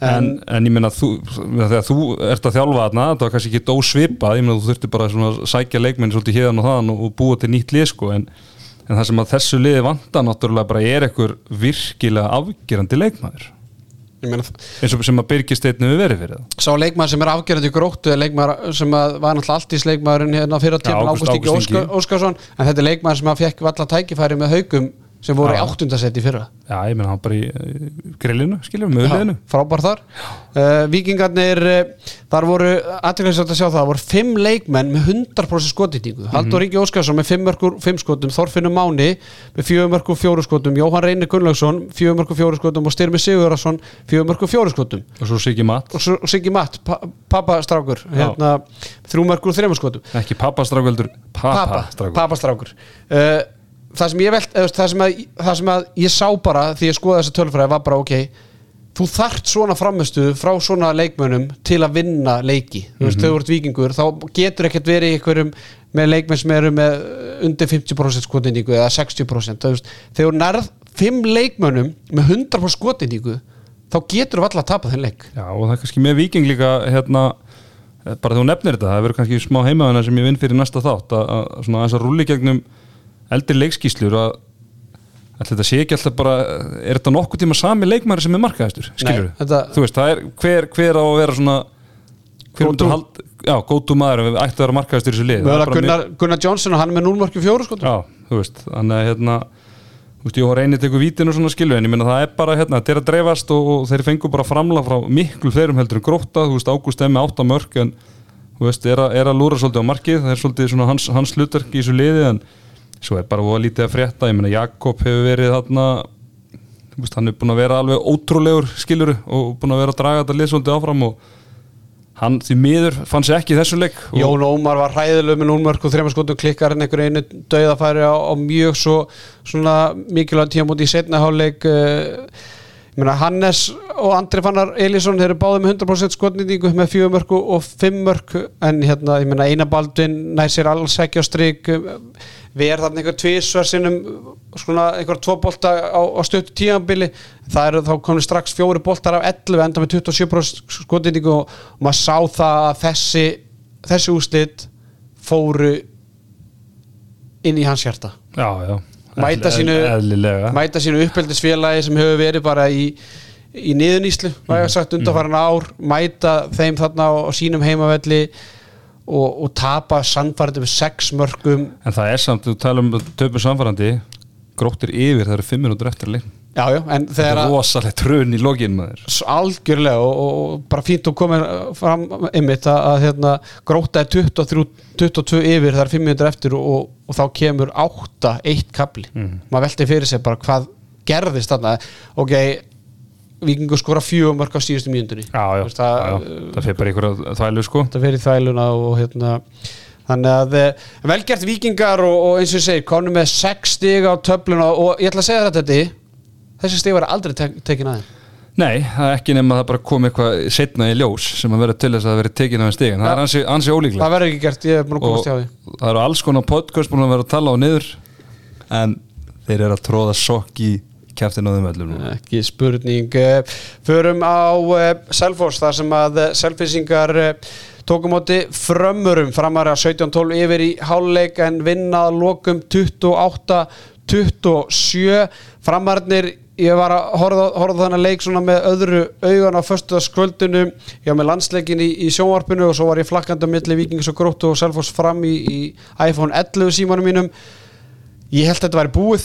en, en ég meina þú, þegar þú ert að þjálfa þarna það var kannski ekki ósvipað, ég meina þú þurfti bara að sækja leikmenn svolítið hérðan og og, og búa til nýtt lið sko, en, en það sem að þessu liði vanta náttúrulega bara er einhver virkilega afgerandi leikmaður. Eins og sem að Birgir Steinn hefur verið fyrir það. Sá leikmaður sem er afgerandi í gróttu er leikmaður sem var náttúrulega alltís leikmaðurinn hérna fyrir tíma Ágúst-. Óskar, Óskarsson. En þetta er leikmaður sem að fekk valla tækifæri með haugum sem voru í áttundasetti fyrra. Já, ég meina hann bara í grillinu, skiljum, með liðinu frábær þar. Uh, Víkingarnir, uh, þar voru aðtækningsvægt að sjá það, það voru fimm leikmenn með 100% skotýtingu, Mhm. Haldur Ríki Óskarsson með 5 mörgur 5 skotum, Þorfinnur Máni með 4 mörgur 4 skotum, Jóhann Reynir Gunnlaugsson 4 mörgur 4 skotum og Styrmi Sigurðarsson 4 mörgur 4 skotum. Og svo Siggi Matt, og svo og Siggi Matt, pa, pappastrákur hérna, 3 mörgur 3 skotum. Ekki pappastrákur pappastrákur uh, það sem ég eða, það, sem að, það sem að ég sá bara því ég skoða þessa tölfræði var bara ok þú þart svona framistu frá svona leikmönnum til að vinna leiki. Þú veist, þegar þú ert vikingur þá getur ekkert verið einhverjum með leikmenn sem eru með undir 50% skotindíku eða 60% þú veist, þegar nærð 5 leikmönnum með 100% skotindíku þá getur þú alltaf að tapa þenn leik. Já, og það er kannski með Viking líka hérna, eh, bara þú nefnir þetta það verður kannski smá heimaðuna sem ég vinn fyrir næsta þátt að, að svona aðeins að rúli gegnum eldri leikskíslur að þetta sé ekki alltaf bara er þetta nokkuð tíma sami leikmæri sem er markaðistur skilur þetta- þú veist, það er hver, hver á að vera svona gótu maður við ættu að vera markaðistur í þessu lið er Mögulega bara Gunnar, Gunnar Johnson og hann er með 0 mörgum 4 skotum Já, þú veist, þannig að hérna þú veist, ég var reynið tekur vítin og svona skilu en ég meina það er bara hérna, þetta er að dreifast og, og þeir fengu bara framla frá miklu fleirum heldur en gróta, þú veist, Ágúst emmi átta mörg en þú veist, er að, er að lúra svolítið á markið, það er svolítið svona hans, hans hlutverk í þessu liði en svo er bara voða lítið að frétta, ég meina Jakob hefur verið þarna veist, hann er búin að vera alveg ótrúlegur skiluru og búin að vera að draga þetta lið svolítið áfram og hann því miður fann sér ekki í þessu leik Jón Ómar var hræðileg með 0 mörg og 3 skotum klikkar en einhver einu döðafæri á, á mjög svo svona mikilvæg tíamóti í setna háleik uh, ég meina Hannes og Andri Fannar Elísson eru báði með 100% skotnýtingu með 4 mörg og 5 mörg en hérna, ég Baldvin nær sér alls ekki á strik við erum þarna einhver tvísvar sinnum svona einhver tvo bolta á, á stöttu tíambili það eru þá komin strax fjóri boltar af 11 enda með 27% skotnýtingu og, maður sá það að þessi þessi úslit fóru inn í hans hjarta. Já, já, Mæta sínu- sínu uppeldisfélagi sem hefur verið bara í, í niðuníslu væga sagt undanfarin ár mæta þeim þarna á, á sínum heimavelli og, og tapa sannfærið með sex mörgum En það er samt, þú tala um töpum samfærandi gróttir yfir, það eru fimm minútur eftir leik já, já, en Það þegar er að rosalegt trun í lokin maður. Algjörlega og, og, bara fínt að koma fram einmitt að, að hérna, gróta er 23, 22 yfir það er 5 minnur eftir og, og þá kemur 8, 1 kapli maður velti fyrir sig bara hvað gerðist þarna. Ok, vikingur skora fjögum mörg á síðustu mínundunni Já, já, Veist það, já, já. það fyrir bara einhverja þvælu sko. Þetta fer í þvæluna og hérna þannig að eh, velgert vikingar og, og eins og ég segi, konum með 6 stig á töfluna og ég ætla að segja þetta Diddi, þessi stig var aldrei tek, tekin aðeins Nei, það er ekki nema að það bara kom eitthvað setna í ljós sem að vera til þess að það veri tekin af en stigin. Það er ansi, ansi ólíklegt. Það verður ekki gert, ég er búin að komast hjá því. það eru alls konar podcast búin að vera að tala á niður. En þeir eru að tróða sokk í kæftin á þeim öllum núna. ekki spurning Eh, förum á uh, Selfoss þar sem að Selfissingar uh, tókum átti frömmurum framar að 17-12 yfir í háluleik en vinna að lokum 28-27 framarnir ég var að horfa, horfa þannig leik svona með öðru augan á föstuðaskvöldinu ég var með landsleikin í, í sjónvarpinu og svo var ég flakkandi á milli Víkings og Gróttu og Selfoss fram í, í iPhone 11 símanum mínum. Ég held að þetta væri búið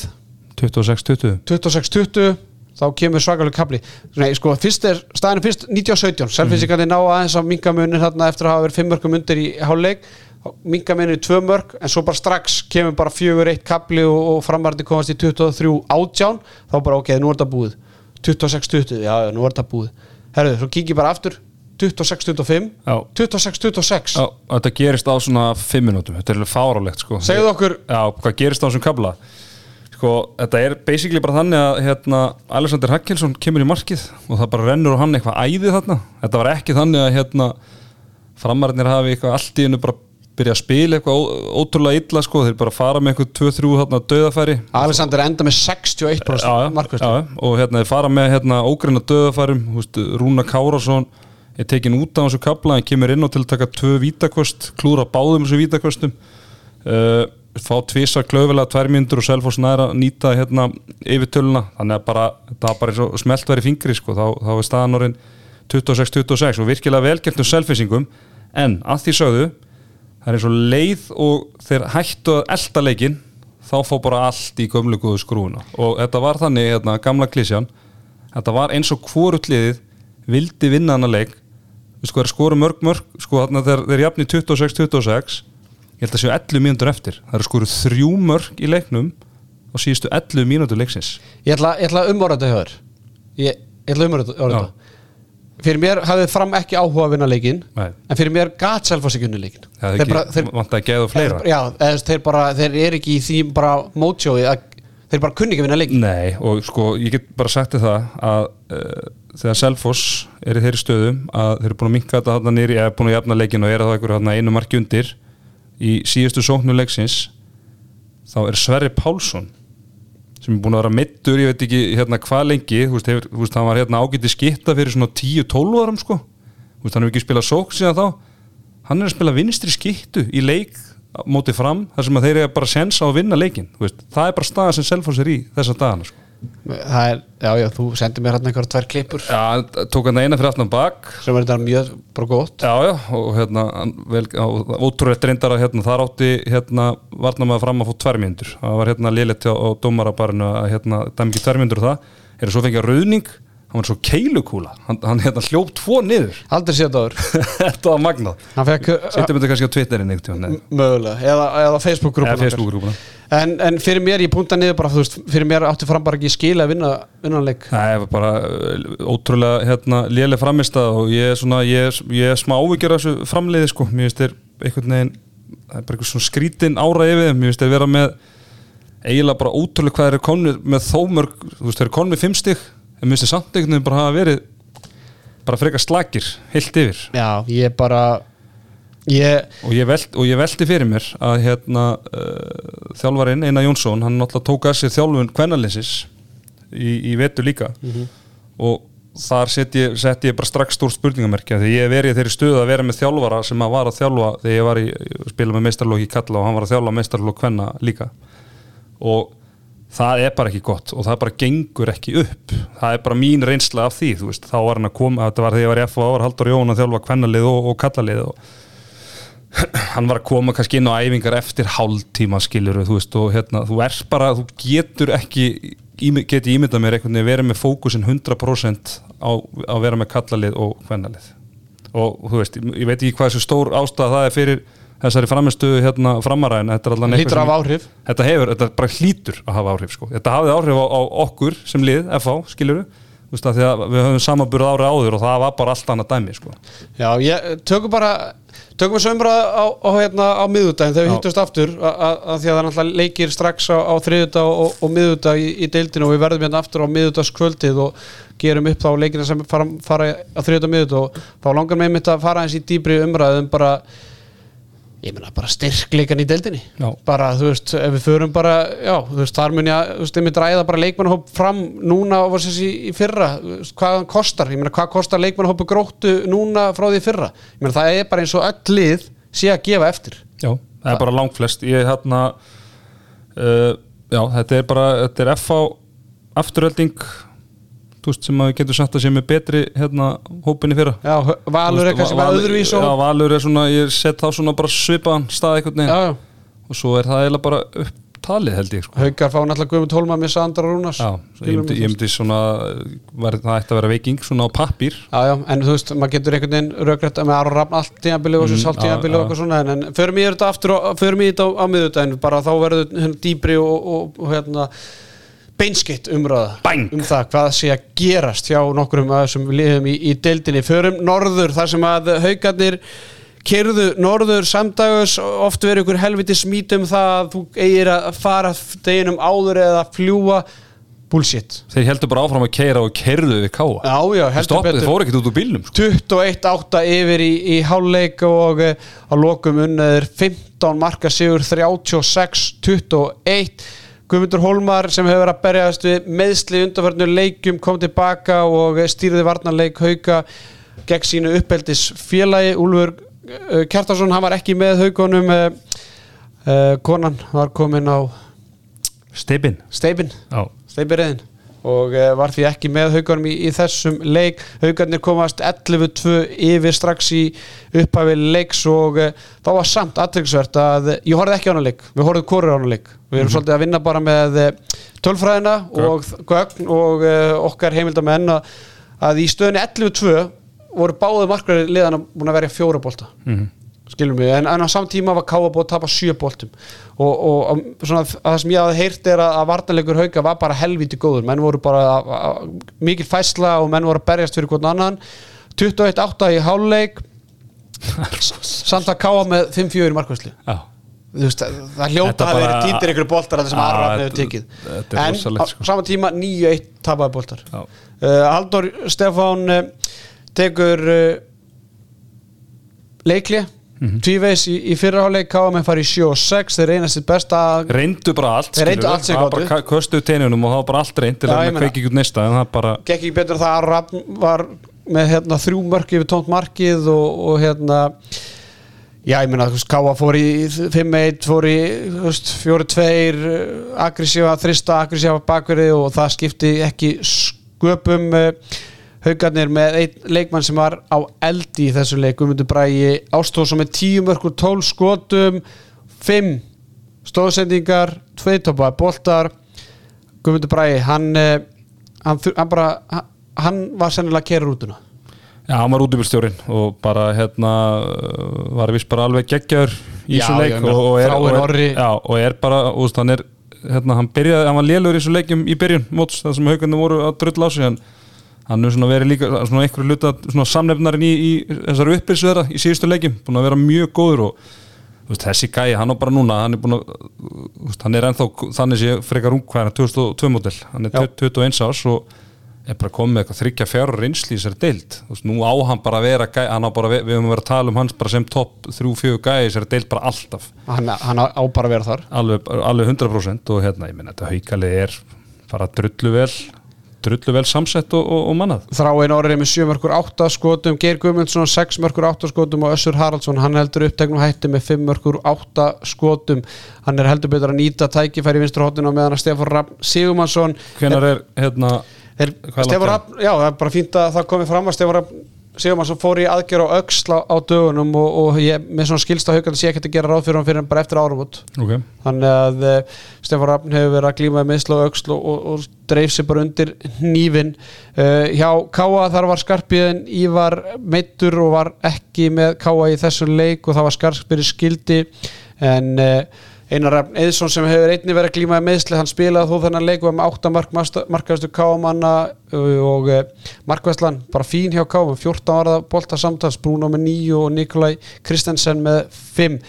26-20 26-20 þá kemur svakalega kapli Nei, sko, fyrst er, staðinu fyrst 1917 Selfinsingandi ná aðeins á mingamunin þarna eftir að hafa verið fimmörkum undir í háluleik minga minni í tvö mörg en svo bara strax kemur bara fjögur eitt kapli og, og framarandi komast í 23 átján. Þá bara ok, nú er þetta búið. 26-20, já, já, nú er þetta búið. Herruðu, svo kíkir bara aftur. 26-25, Já. 26-26 Já, þetta gerist á svona 5 minútum Þetta er alveg fárálegt sko. Segðu okkur. Já, hvað gerist á þessum kabla Sko, þetta er basically bara þannig að hérna, Alexander Hakkelsson kemur í markið og það bara rennur á hann eitthvað æði þarna. Þetta var ekki þannig að hérna, framararnir hafi eitthvað allt í hennu bara byrja að spila eitthvað ótrúlega illa sko, þeir bara fara með eitthvað 2-3 þarna döðafæri Alexander enda með 61% já, markvæslu já, og hérna þeir fara með hérna, ógreina döðafærum húst, Rúna Kárásson er tekin út á þessu kabla en kemur inn á til að taka tvö vítakvöst, klúra báðum þessu vítakvöstum uh, fá tvisa klöfilega tvær mínútur og Selfoss næra nýta hérna yfirtöluna. Þannig að bara, það er bara smelt verið fingri sko, þá, þá er staðan orðin 26-26 og virkilega velgert um selfisingum en að því sögðu það er eins og leið og þeir hættu að elda leikinn þá fór bara allt í gömlu góðu skrúuna og þetta var þannig, hérna, gamla klísjan þetta var eins og hvort liðið vildi vinna hana leik. Við sko, er skoru mörg mörg sko, þarna þeir, þeir jafni 26-26 ég held að séu 11 mínútur eftir. Það eru skoru þrjú mörg í leiknum og síðustu 11 mínútur leiksins. Ég ætla, ég ætla að umorða þetta hjá þér. Ég, ég ætla að umorða Já. þetta. Fyrir mér hafði fram ekki áhuga að vinna leikin Nei. En fyrir mér gat Selfoss ekki unni leikin það er ekki, þeir, vant að geða fleira. Já, eða, þeir, bara, þeir eru ekki í því bara mótsjói að Þeir bara kunni ekki að vinna leikin Nei, og sko, ég get bara sagt það að uh, þegar Selfoss er í þeirri stöðum að þeir eru búin að minka þetta nýri, eða búin að jafna leikin og er það einhverju einu marki undir í síðustu sóknu leiksins þá er Sverri Pálsson sem er búin að vera mittur, ég veit ekki hérna hvað lengi, þú veist, hefur, þú veist hann var hérna ágæti skitta fyrir svona 10-12 árum sko, þú veist, hann hefur ekki spilað sókn síðan þá, hann er að spila vinstri skittu í leik á móti fram þar sem að þeir eru bara sens á að vinna leikin þú veist, það er bara staða sem Selfoss er í þessa dagana sko. Það er, já, já, þú sendir mér hérna einhverja tvær klippur. Já, tók hann eina fyrir aftan bak. Sem er þetta mjög bara gott. Já, já, og hérna hann ótrúlega reyndar að hérna þar átti hérna varna maður fram að fá tvær mínútur. Það var hérna liðlegt á, á dómarabarinu að hérna dæmi ekki tvær mínútur og það. Er svo fengið að rauðning, hann var svo keilukúla. Hann, hann hérna hljóp tvo niður. [LAUGHS] Aldrei áður Þetta var magnað. Fekk Sittum þetta kannski á Twitterin tímann mögulega. Eða, eða Facebook-grúpuna Facebook-grúpuna. En, en fyrir mér, ég púnta niður bara, veist Fyrir mér átti fram bara ekki skil að vinna vinnanleik Það er bara uh, ótrúlega hérna, léleg framist og ég er svona, ég ég er smá ávíkjur af þessu framleiði sko, mér finnst þér einhvern veginn, það er bara eitthvað svona skrítin ára yfir þeim, mér finnst þér vera með eiginlega bara ótrúlega hvað þeir eru konur með þó mörg, þú veist þeir eru konur með fimm stig, en mér finnst þér samt einhvern veginn bara hafa verið bara frekar slakir, heilt yfir. Já, ég bara Ég, og ég, velt, og ég velti fyrir mér að hérna uh, þjálfarinn Einar Jónsson, hann náttúrulega tók að sér þjálfun kvennalinsis í, í vetu líka. Og þar sett ég, sett ég bara strax stór spurningamerkja því ég verið þeirri stöðu að vera með þjálfara sem að var að þjálfa þegar ég var í að spila með meistarlóki Kalla og hann var að þjálfa meistarlók kvenna líka. Og það er bara ekki gott og það bara gengur ekki upp. Það er bara mín reynsla af því veist, þá var hann að koma, þetta var þegar ég var í FA var Haldur Jón að þjálfa kvennalið og, og kallalið og [CLEARS THROAT] hann var að koma kannski inn á æfingar eftir hálftíma skilur þú veist og hérna þú er bara, þú getur ekki geti ímyndað mér einhvern veginn verið með fókusin 100% á að vera með kallalið og hvernalið og þú veist, ég veit ekki hvað þessu stór ástæða það er fyrir þessari framistuðu hérna framaræðin, þetta er að hafa áhrif. þetta hefur, þetta bara hlýtur að hafa áhrif sko. þetta hafði áhrif á, á okkur sem lið FH, að við höfum samanburð ári áður og það var bara allt annað dæmi sko. já, ég, tökum bara Tökum við sömra á, á, hérna, á miðudaginn þegar við hittumst aftur að, því að það náttúrulega leikir strax á, á þriðudag og, og miðudag í, í deildinu og við verðum hérna aftur á miðudagskvöldið og gerum upp þá leikina sem fara, fara á þriðudag miðudag og þá langar með mitt að fara eins í dýbri umræðum bara ég meina bara styrkleikan í deildinni. Já. bara þú veist, ef við förum bara já, þú veist, þar mun ég að, þú veist, ég myndi ræða bara leikmannahóp fram núna og var í, í fyrra, veist, hvað hann kostar. Ég meina, hvað kostar leikmannahópu gróttu núna frá því fyrra, ég meina, það er bara eins og öll lið sé að gefa eftir. Já, það er bara langflest. Ég hérna uh, já, þetta er bara, þetta er FH afturölding veist sem að við getum sagt að sé með betri hérna hópinni fyrra. Já, Valur er kannski með öðruvís Já, Valur er svona, ég set þá svona bara svipaðan stað veginn. Já, og svo er það eiginlega bara upp talið held ég sko. Haukar fá náttúrulega Guðmund Hólma með Sandra Rúnars. Já, ég myndi, ég myndi svona var, það ætti að vera veiking svona á pappír. Já, já, en þú veist, maður getur einhvern veginn röggrætt með Aron Rafn allt tímabili og svo Mm, tímabili já. og eitthvað svona en, en förum í þetta aftur og förum í þetta á, á miðutæðin bara þá verður dýbri og, og, og hérna beinskitt umræða Bang! um það hvað sé að gerast hjá nokkrum af þessum liðum í, í deildinni. Förum norður þar sem að haugarnir kerðu norður. Samdagus oft verður ykkur helviti smít um það að þú eigir að fara deginum áður eða fljúa bullshit. Þeir heldur bara áfram að keira og keirðu við káa Já, já, heldur betur. þeir fóru ekkert út úr bílnum sko. 21-8 yfir í, í háluleik og eh, á lokum unnaður 15 marka sigur 36-21 Guðmundur Hólmar sem hefur verið að berjast við meðsli undanförnu leikjum kom tilbaka og stýrði varnarleik hauka gegn sínu uppeldis félagi Úlfur uh, Kjartarsson, hann var ekki með haugunum uh, uh, konan var komin á Steipin steipin steipirriðin og uh, var því ekki með haugarnum í, í þessum leik. Haugarnir komast 11-2 yfir strax í upphafi leiks og uh, þá var samt aðtryggsvert að ég horfði ekki á hana leik, við horfðum hvorur á hana leik. Við erum svolítið að vinna bara með tölfræðina og gögn og okkar heimildamenn að, að í stöðunni 11-2 voru báðu markverði liðan búin að verja fjóra bolta skilum við, en, en á samtíma var Káa búið að tapa sjö boltum. Og, og, og svona, að það sem ég hafði heyrt er að, að varnarleikur hauka var bara helvíti góður. Menn voru bara að, að, mikil fæsla og menn voru að berjast fyrir hvern annan. 21-8 í háluleik samt að Káa með 5-4 í Veist, það hljóta að vera týndir ykkur boltar þar sem Já, Arrafn hefur tekið. en á sko. sama tíma 9-1 tapaði boltar. Já. uh, Haldur Stefán uh, tekur uh, leikli Mhm. tvíveis í, í fyrraháleik KM fari í 7 og 6 þeir reynast sitt besta reyndu bara allt Þeir reyndu allt Það bara köstuðu teinunum og það var bara allt reynd til að meina- kveiki út það er bara gekk ekki betur það að var með hérna, þrjú mörk yfir tónt markið og, og hérna já ég meina Káa fór í 5-1 fór í þú veist, 4-2 aggressífa, þrista aggressífa bakverði og það skipti ekki sköpum uh, haugarnir með einn leikmann sem var á eldi í þessu leik Guðmundur Brægi Ástóðsson með 10 mörkur 12 skotum 5 stóðsendingar 2 topaði boltar. Guðmundur Brægi hann, eh, hann, hann bara hann- hann var sennilega að kera rútuna. Já, hann var útibúrstjórin og bara hérna var vist bara alveg geggjaður í þessu leik og, og, er, og, er, já, og er bara, veist, hann er hérna, hann byrjaði, hann var lélur í þessu leikjum í byrjun móts, það sem haugandi voru að drulla á sig en hann er svona verið líka svona einhverju luta, svona samnefnarinn í, í þessari uppbyrsu þeirra í síðustu leikjum búin að vera mjög góður og veist, þessi gæi, hann á bara núna hann er búin að, veist, hann er ennþá þannig sé frekar ung, hvað er hann, 2002 model hann er Já. 21 árs og er bara komið með eitthvað þryggja fjárur reynsli í deild. Þú veist, nú á hann bara að vera gæ, hann á bara, við höfum vera að tala um hans bara sem topp 3-4 gæi í þessari deild bara alltaf. Hann, hann á bara að vera þar. Alveg, alveg 100% og hérna, ég minna, þetta haukalið er bara drullu vel drullu vel samsett og, og, og mannað. Þráin Orri með 7 mörkur 8 skotum Geir Guðmundsson 6 mörkur 8 skotum og Össur Haraldsson hann heldur uppteknum hætti með 5 mörkur 8 skotum. Hann er heldur betur að nýta tækifæri í vinstur hóttinu og meðan að Stefán Rapp Sigumansson hvenar er, hérna Stefán Rapp, já það er bara fínt að það komi fram að Stefán Rapp Sigumansson fór í aðgerð á öxla á dögunum og, og ég, með svona skilsta haugandi sé ekki að gera ráð fyrir hann fyrir hann bara eftir áramót. Okay. þannig að uh, Stefán Raffn hefur verið að glíma með meðsla og öxl og, og, og dreif sér bara undir hnífin uh, hjá Káa þar var Skarpiðin Ívar meittur og var ekki með Káa í þessu leik og það var Skarpiðin skildi en uh, Einar Rafn Eðsson sem hefur einni verið að glíma með meðsli hann spilaði þó þennan leik og var með 8 mark markaðustu Káamanna og uh, markvæslan bara fín hjá Káa 14 ára bolta samtals Bruno með 9 og Nikolai Kristensen með 5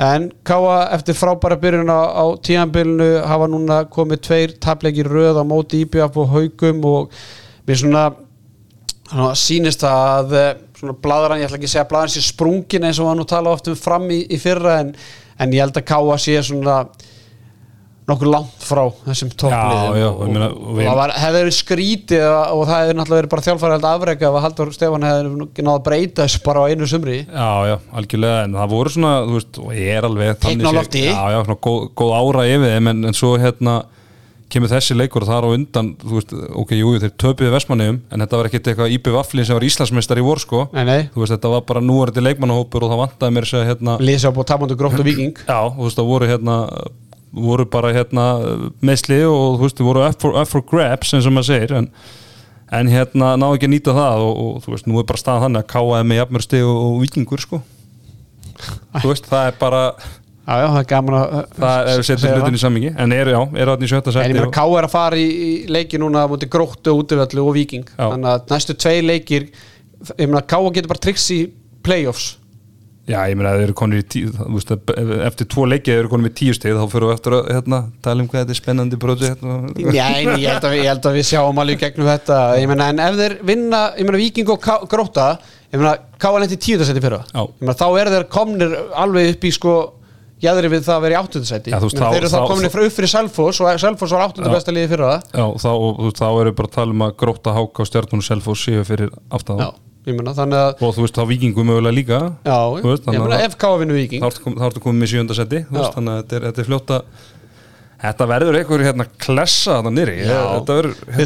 En Káa eftir frábæra byrjun á, á tíanbylnu hafa núna komið tveir tapleikir röð á móti IBF og haugum og mér svona, sýnist að eh, svona bladran, ég ætla ekki að segja að bladran sé sprungin eins og hann nú tala oft um fram í, í fyrra en, en ég held að Káa sé svona nokkur langt frá þessum toppliðum og, það var, hefði verið skrítið og, það hefði náttúrulega verið bara þjálfæri held afrega að Haldur Stefán hefði náða að breyta þessu bara á einu sumri Já, já, algjörlega, en það voru svona, þú veist, og ég er alveg Teikn á lofti. Já, já, svona góð, góð ára yfir þeim, en, en svo hérna kemur þessi leikur og þar á undan, þú veist, ok, jú, þeir töpuðu Vestmanniðum, en þetta var ekkert eitthvað Íbjöf Vaflin sem var Íslandsmeistar í vor, sko. Nei, nei, Þú veist, þetta var bara núverandi leikmannahópur og það vantaði mér að hérna, Lýsa á búið tapandu gróft og viking já, þú veist, það voru hérna voru bara hérna meðsli og þú veist, voru up for, up for grabs eins og maður segir en, en hérna náðu ekki að nýta það og, og þú veist, nú er bara staðan þannig að káa með jafnmörsti og, og vikingur sko. Þú veist, það er bara Já, já, það er gaman að það er að setja hlutin í sammingi en eru, já, eru þarna í sjötta En seti ég meina og- K er að fara í, í leiki núna múti gróttu, útivallu og viking Já. Þannig að næstu tvei leikir Ég meina K getur bara tricks í playoffs. Já, ég meina að þeir eru konir í tíu það, veist, eftir tvo leikið þeir eru konir með tíu stig þá fyrir við eftir að hérna, tala um hvað þetta er spennandi bróti hérna. Já, en ég held, við- ég held að við sjáum alveg gegnum þetta. Ég meina, en ef þeir vinna Ég meina, viking og gróta Ég meina, K er Jæðri við það að vera í veist, Þeir eru þá frá upp fyrir Selfoss og Selfoss var áttunda Já. besta liði fyrra Já, þá, og, þú veist, þá eru bara að tala um að gróta háka og stjartunum selfos séu fyrir aftan Já, þannig að og þú veist, þá vikingum mögulega líka Já, veist, ég meina, að- ef K vinnu viking þá ertu komið með sjönda seti þú veist, Já. þannig að þetta er fljóta Þetta verður einhver hérna klessa þarna nýri hérna,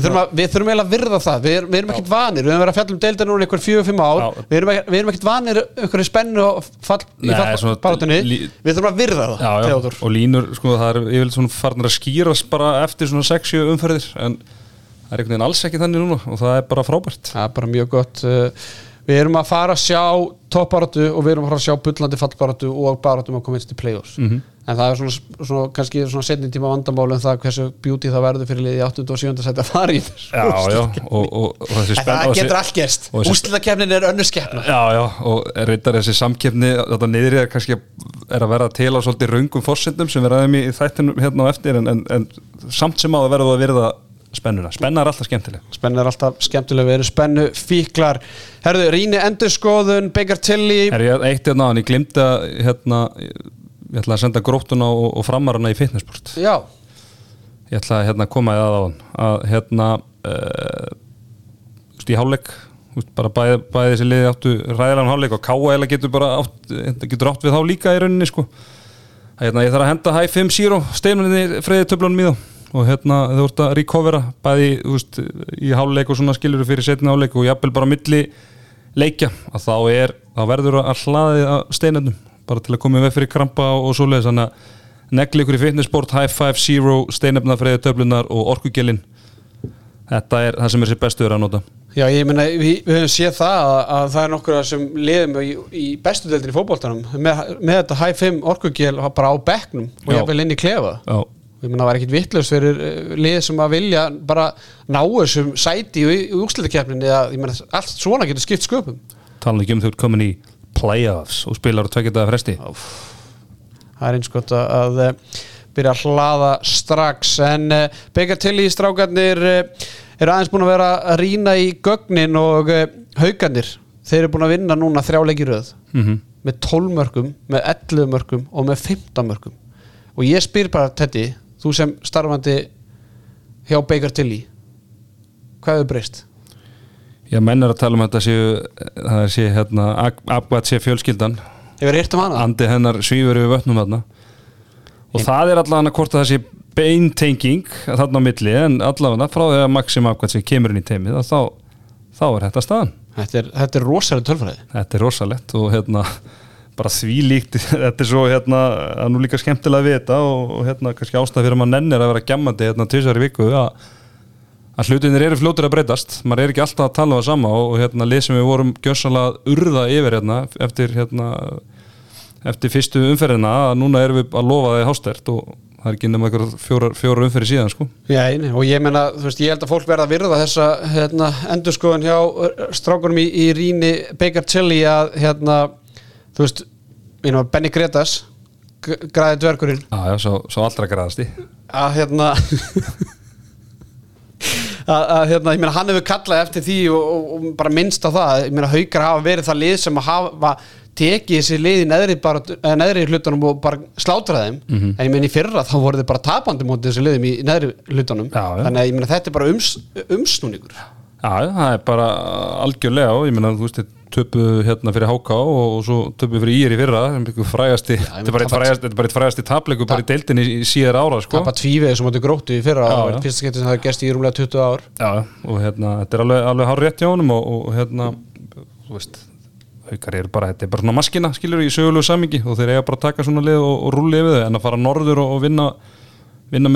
þurfum, að, við þurfum eiginlega að virða það. Við, við erum ekkert vanir, við höfum verið að fjalla um deildar núna ykkur fjögur, fimm ár. Já. við erum, ekki- við erum ekkert vanir ykkur spennu fall, í Nei, svona- fallbarátunni lí- Við þurfum að virða það, já, já, og línur, sko, það er yfirleitt svona farnar að skýrast bara eftir svona 6-7 umferðir. En það er einhvern veginn alls ekki þannig núna og það er bara frábært. Það er bara mjög gott. Uh, Við erum að fara að sjá toppbarátu og við erum að fara að sjá bullandi fallbarátu og barátum að koma inn til play-offs. Mhm. En það er svona, svona kannski svona setni tíma vandamáli um það hversu beauty það verður fyrir liði 8. og 7. seti að fara í þessu. Já, já, og, og, og þessi En spenn það getur allt gerst. Úslitakefnin er önnur skeppna Já, já, og reyndar þessi samkeppni þetta niðri er kannski er að vera til á svolítið raungum fórsendum sem við ræðum í þættinum hérna á eftir en, en, en samt sem á að verða að verða spennuna, spenna er alltaf skemmtileg. Spennu er alltaf skemmtilega, við erum spennu fíklar Herðu, Rýni Endurskoðun, Baker Tilly. Er ég eitt hérna, en ég að hérna, ætla að senda gróttuna og, og framarana í fitnessport. Já, ég ætla að hérna, koma í það á hann. Að hérna uh, í veist, bara bæði, bæði þessi liði áttu ræðilegan hálfleik og K.A.L. getur bara átt, þetta getur átt við þá líka í rauninni sko. hérna, ég þarf að henda hæ 5-0 steinuninni freyði töflunum í þá. Og hérna þau vart að recovera bæði veist, í hálfleik og svona skilur fyrir setna hálfleik og jafnvel bara milli leikja. Að þá er þá verður að hlaði að steinunum bara til að koma veg fyrir krampa og, og svoleiðis. Þannig að negli ykkur í fitnessport high five zero steinefna freyði töflunar og orkugelin þetta er það sem er sér bestu er að nota. Já, ég meina, við, við höfum séð það að, að það er nokkur sem liðum í, í bestu deildin í fótboltanum. Með, með þetta high 5 orkugél bara á bekknum og Já. jafnvel inn í klefa. Já, ég meina, það var ekkit vittlust fyrir uh, lið sem að vilja bara ná þessum sæti í, í úrslitakefninni eða, ég meina, allt svona getur skipt sköpum. Tala ekki um þau komin í playoffs og spilar á tvekjadaða fresti? Það er eins gott að, að eh, byrja að hlaða strax. En uh, byggja til í strákarnir uh, eru aðeins búin að vera að rýna í gögnin og uh, haugarnir þeir eru búin að vinna núna þrjáleikiröð mm með 12 mörgum, með 11 mörgum og með 15 mörgum og ég spyr bara Teddy, þú sem starfandi hjá Baker Tilly hvað hefur breyst? Já, menn er að tala um að þetta séu það sé hérna, Abgat sé fjölskyldan. Hefur heyrt um hana? andi hennar svífur yfir vötnum þarna. Og það er allavega hvort að það sé beintenging þarna á milli en allavega frá því að Maxim Abgat sé kemur inn í teimið að þá, þá er þetta staðan. Þetta er, rosalega tölfræði. Þetta er rosalett og hérna bara því líkt, [LAUGHS] þetta er svo hérna að nú líka skemmtilega við þetta og, hérna kannski ástæð fyrir að maður nennir að vera gemmandi hérna tvisar í viku að, að hlutinir eru fljótur að breytast. Maður er ekki alltaf að tala um það sama og, hérna lesum við vorum gjössalega urða yfir hérna eftir hérna eftir fyrstu umferðina að núna erum við að lofa það í hástert og það er ekki nema einhver fjórar, fjórar umferði síðan sko. Já, eini, og ég meina, þú veist, ég held að fólk verða að virða þessa hérna, endurskoðun hjá uh, strákunum í, í Ríni Baker Tilly að hérna, þú veist, know, Benny Gretas græði dvergurinn. Já, já, svo, svo allra græðast í að hérna [LAUGHS] að, hérna, ég meina hann hefur kallað eftir því og, og, og bara minnst á það. Ég meina haukar hafa verið það lið sem að hafa tekið þessi lið í neðri, bara, eh, neðri hlutunum og bara slátra þeim. Mhm. en ég meina í fyrra þá voru þið bara tapandi mótið þessi liðum í neðri hlutunum. Já, þannig að ég meina þetta er bara ums, umsnúningur Já, það er bara algjörlega og ég meina, þú veist, töpu hérna fyrir HK og, svo töpu fyrir IR í fyrra sem byggur frægasti, ég þetta er bara eitt frægasti, þetta er bara eitt frægasti tapleiku bara í deildinni í síðar ára, sko. Tapa tvívegið sem átti gróttu í fyrra og já. fyrsta skipti sem það er gæst í rúmlega 20 ár. Já, og hérna, þetta er alveg, alveg hár rétt hjá honum og, og hérna, þú veist haukar eru bara, þetta er bara svona maskina skilur í sögulegu samingi og þeir eiga bara að taka svona lið og, og rúli yfir þau en að fara norður og, og vinna vinna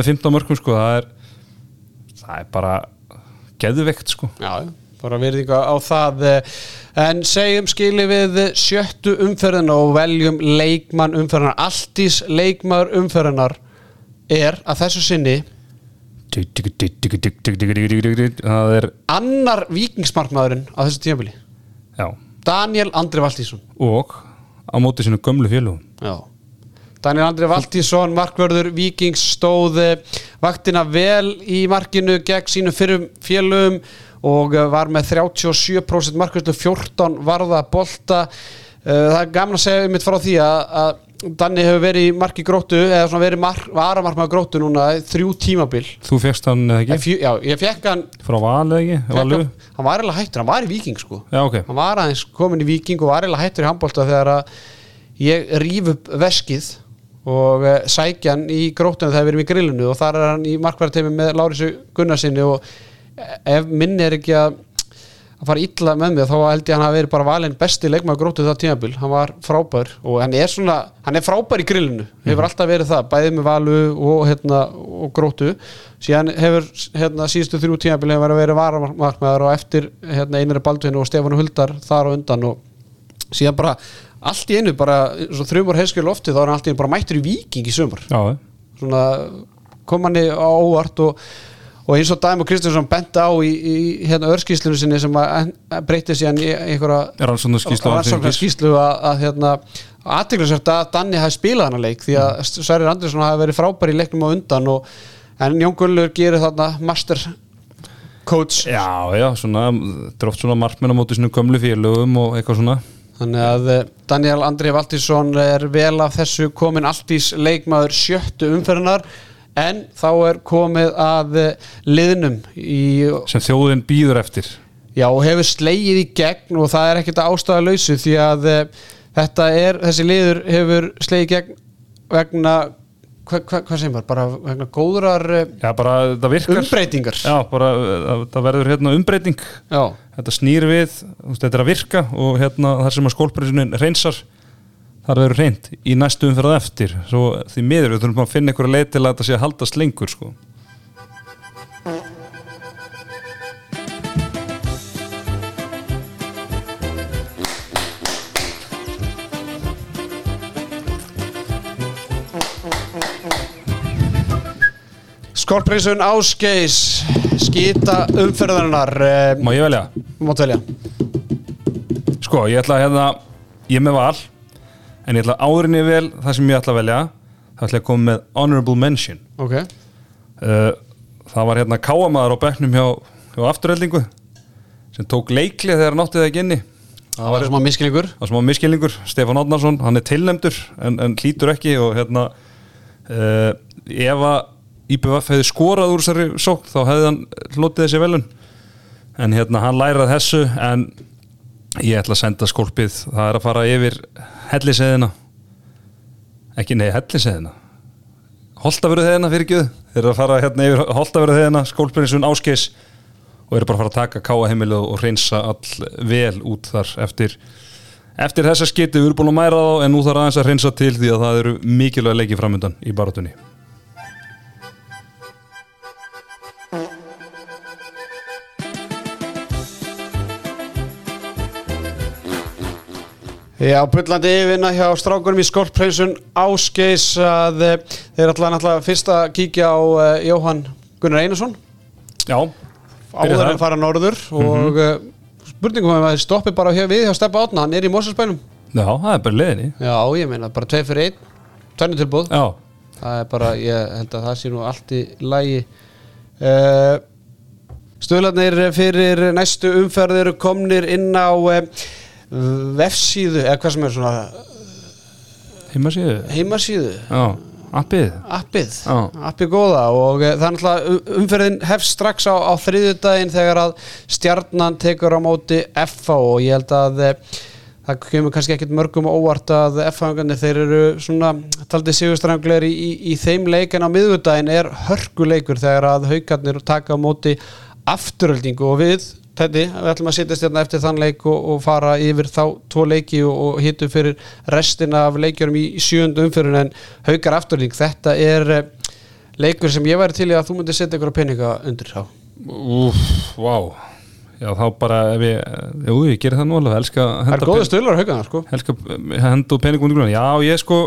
geðveikt sko. Já, bara verðinga á það. En segjum skili við sjöttu umferðin og veljum leikmann umferðinar alltís leikmann umferðinar er að þessu sinni það er, annar vikingsmarkmaðurinn á þessu tímabili. Já. Daniel Andri Valtísson og á móti sinu gömlu félugum Já Daniel Andri Valtísson, markvörður Víkings stóð eh, vaktina vel í markinu gegn sínum fyrrum félögum og eh, var með 37% markvörðu 14 varða bolta. Eh, það er gaman að segja um mitt frá því að, Danni hefur verið marki gróttu eða svona verið mark, varamarkmaður gróttu núna þrjú tímabil. Þú fegst hann eða ekki, Já, ég fekk hann, frá Val eða ekki? Hann hann var eiginlega hættur, hann var í Víking sko. Já ok, hann var aðeins komin í Viking og var eiginlega hættur í handbólta þegar að ég rýf upp veskið og uh, sækja hann í gróttunum þegar við erum í grillinu og þar er hann í markværateimi með Lárisu Gunnarsinni og eh, ef minni er ekki að fara illa með mig þá held ég að hann hafi verið bara valinn besti leikmaður gróttu það tímabil. Hann var frábær og hann er svona hann er frábær í grillinu, hefur alltaf verið það bæðið með valu og, hérna, og gróttu. Síðan hefur hérna, síðustu þrjú tímabil hefur verið varamarkmaður og eftir hérna, einari Baldvinu og Stefánu Huldar þar á undan og síðan bara allt í einu bara svo þrjumar heiskjölu lofti þá er hann allt í einu bara mættur í viking í já, svona kom hann í á óvart og, og eins og Dæm og Kristjánsson benda á í, í hérna örskíslunu sinni sem að að breytti síðan í einhverja er hann svona skýsla rannsóknar skíslu að, að hérna aðteglisvært að Danni hafi spilað hana leik því að Sverrir Andersson hafi verið frábær í leiknum á undan og en Jón Gullur gerir þarna master coach. Já, já, svona, oft svona markmenn á móti sinu gömlu félugum og eitthvað svona Þannig að eh, Daniel Andri Valtísson er vel af þessu komin alltís leikmaður sjöttu umferðinar en þá er komið að eh, liðnum í, sem þjóðin býður eftir. Já, og hefur slegið í gegn og það er ekkert að ástæða lausu því að eh, þetta er, þessi liður hefur slegið í gegn vegna hva, hva, hvað sem var, bara vegna góðrar eh, já, bara virkar. umbreytingar. Já, bara uh, það verður hérna umbreyting. Já, þetta snýr við, þetta er að virka og hérna þar sem að skólprinsunin reynsar þar verður reynd í næstu umferð eftir, svo því miður við þurfum að finna einhverja leið til að þetta sé að haldast lengur sko. Skorprinsun Ásgeis skýta umferðarinnar eh, má ég velja? mátt velja. Sko, ég ætla að hérna, ég með val en ég ætla árinni vel það sem ég ætla að velja það ætla að koma með honorable mention. Ok, uh, það var hérna káamaður á bekknum hjá, hjá afturöldingu sem tók leikli þegar hann átti það ekki inni. Það var smá miskilningur það var miskilningur, Stefán Átnarsson hann er tilnemdur en, en hlýtur ekki og hérna uh, ef að IBF hefði skorað úr þessari sók þá hefði hann hlotið þessi velun en hérna hann lærað þessu en ég ætla að senda skólpið. Það er að fara yfir helliseðina ekki nei helliseðina Holtavöruð þeirna fyrir gjöð þeir eru að fara hérna yfir Holtavöruð þeirna skólprinsun áskeis og eru bara að fara að taka káa heimilu og reynsa all vel út þar eftir eftir þessa skiti við erum búin að mæra þá en nú þarf aðeins að reynsa til því að það eru mikilvæg leiki framöndan í barátunni Já, pullandi yfirna hjá strákunum í skorpreisun Ásgeis að eh, þeir ætla náttúrulega fyrst að kíkja á uh, Jóhann Gunnar Einarsson. Já, áður en fara norður og uh, spurningum um að stoppi bara hér við hjá Steppa Átna, hann er í Mósarsbænum já, það er bara leðinni Já, ég meina, bara tvei fyrir einn. Tvennu tilbúð, Já, það er bara ég held að það sé nú allt í lægi uh, Stöðlarnir fyrir næstu umferð eru komnir inn á vefsíðu, eða hvað sem er svona heimasíðu? heimasíðu. Já, appið? Appið, appið góða og eh, það er náttúrulega umferðin hefst strax á, á þriðjudaginn þegar að stjarnan tekur á móti FH og ég held að eh, það kemur kannski ekkit mörgum óvart að FH-gandir þeir eru svona taldið sigurstrangleir í, í, í þeim leik en á miðvudaginn er hörkuleikur þegar að haugarnir taka á móti afturöldingu og við Teddy, við ætlum að sittast hérna eftir þann leik og, og fara yfir þá tvo leiki og, og hittu fyrir restina af leikjörum í, í sjöndu umfyrin en haukar afturlík, þetta er eh, leikur sem ég væri til í að þú myndir setja ykkur á peninga undir þá Úf, vá. Já, þá bara ef ég, jú, ég gerir það nú alveg elska að Það er góða stöðlar haugarna sko. Elska að henda úr peningum undir grunna Já, ég sko,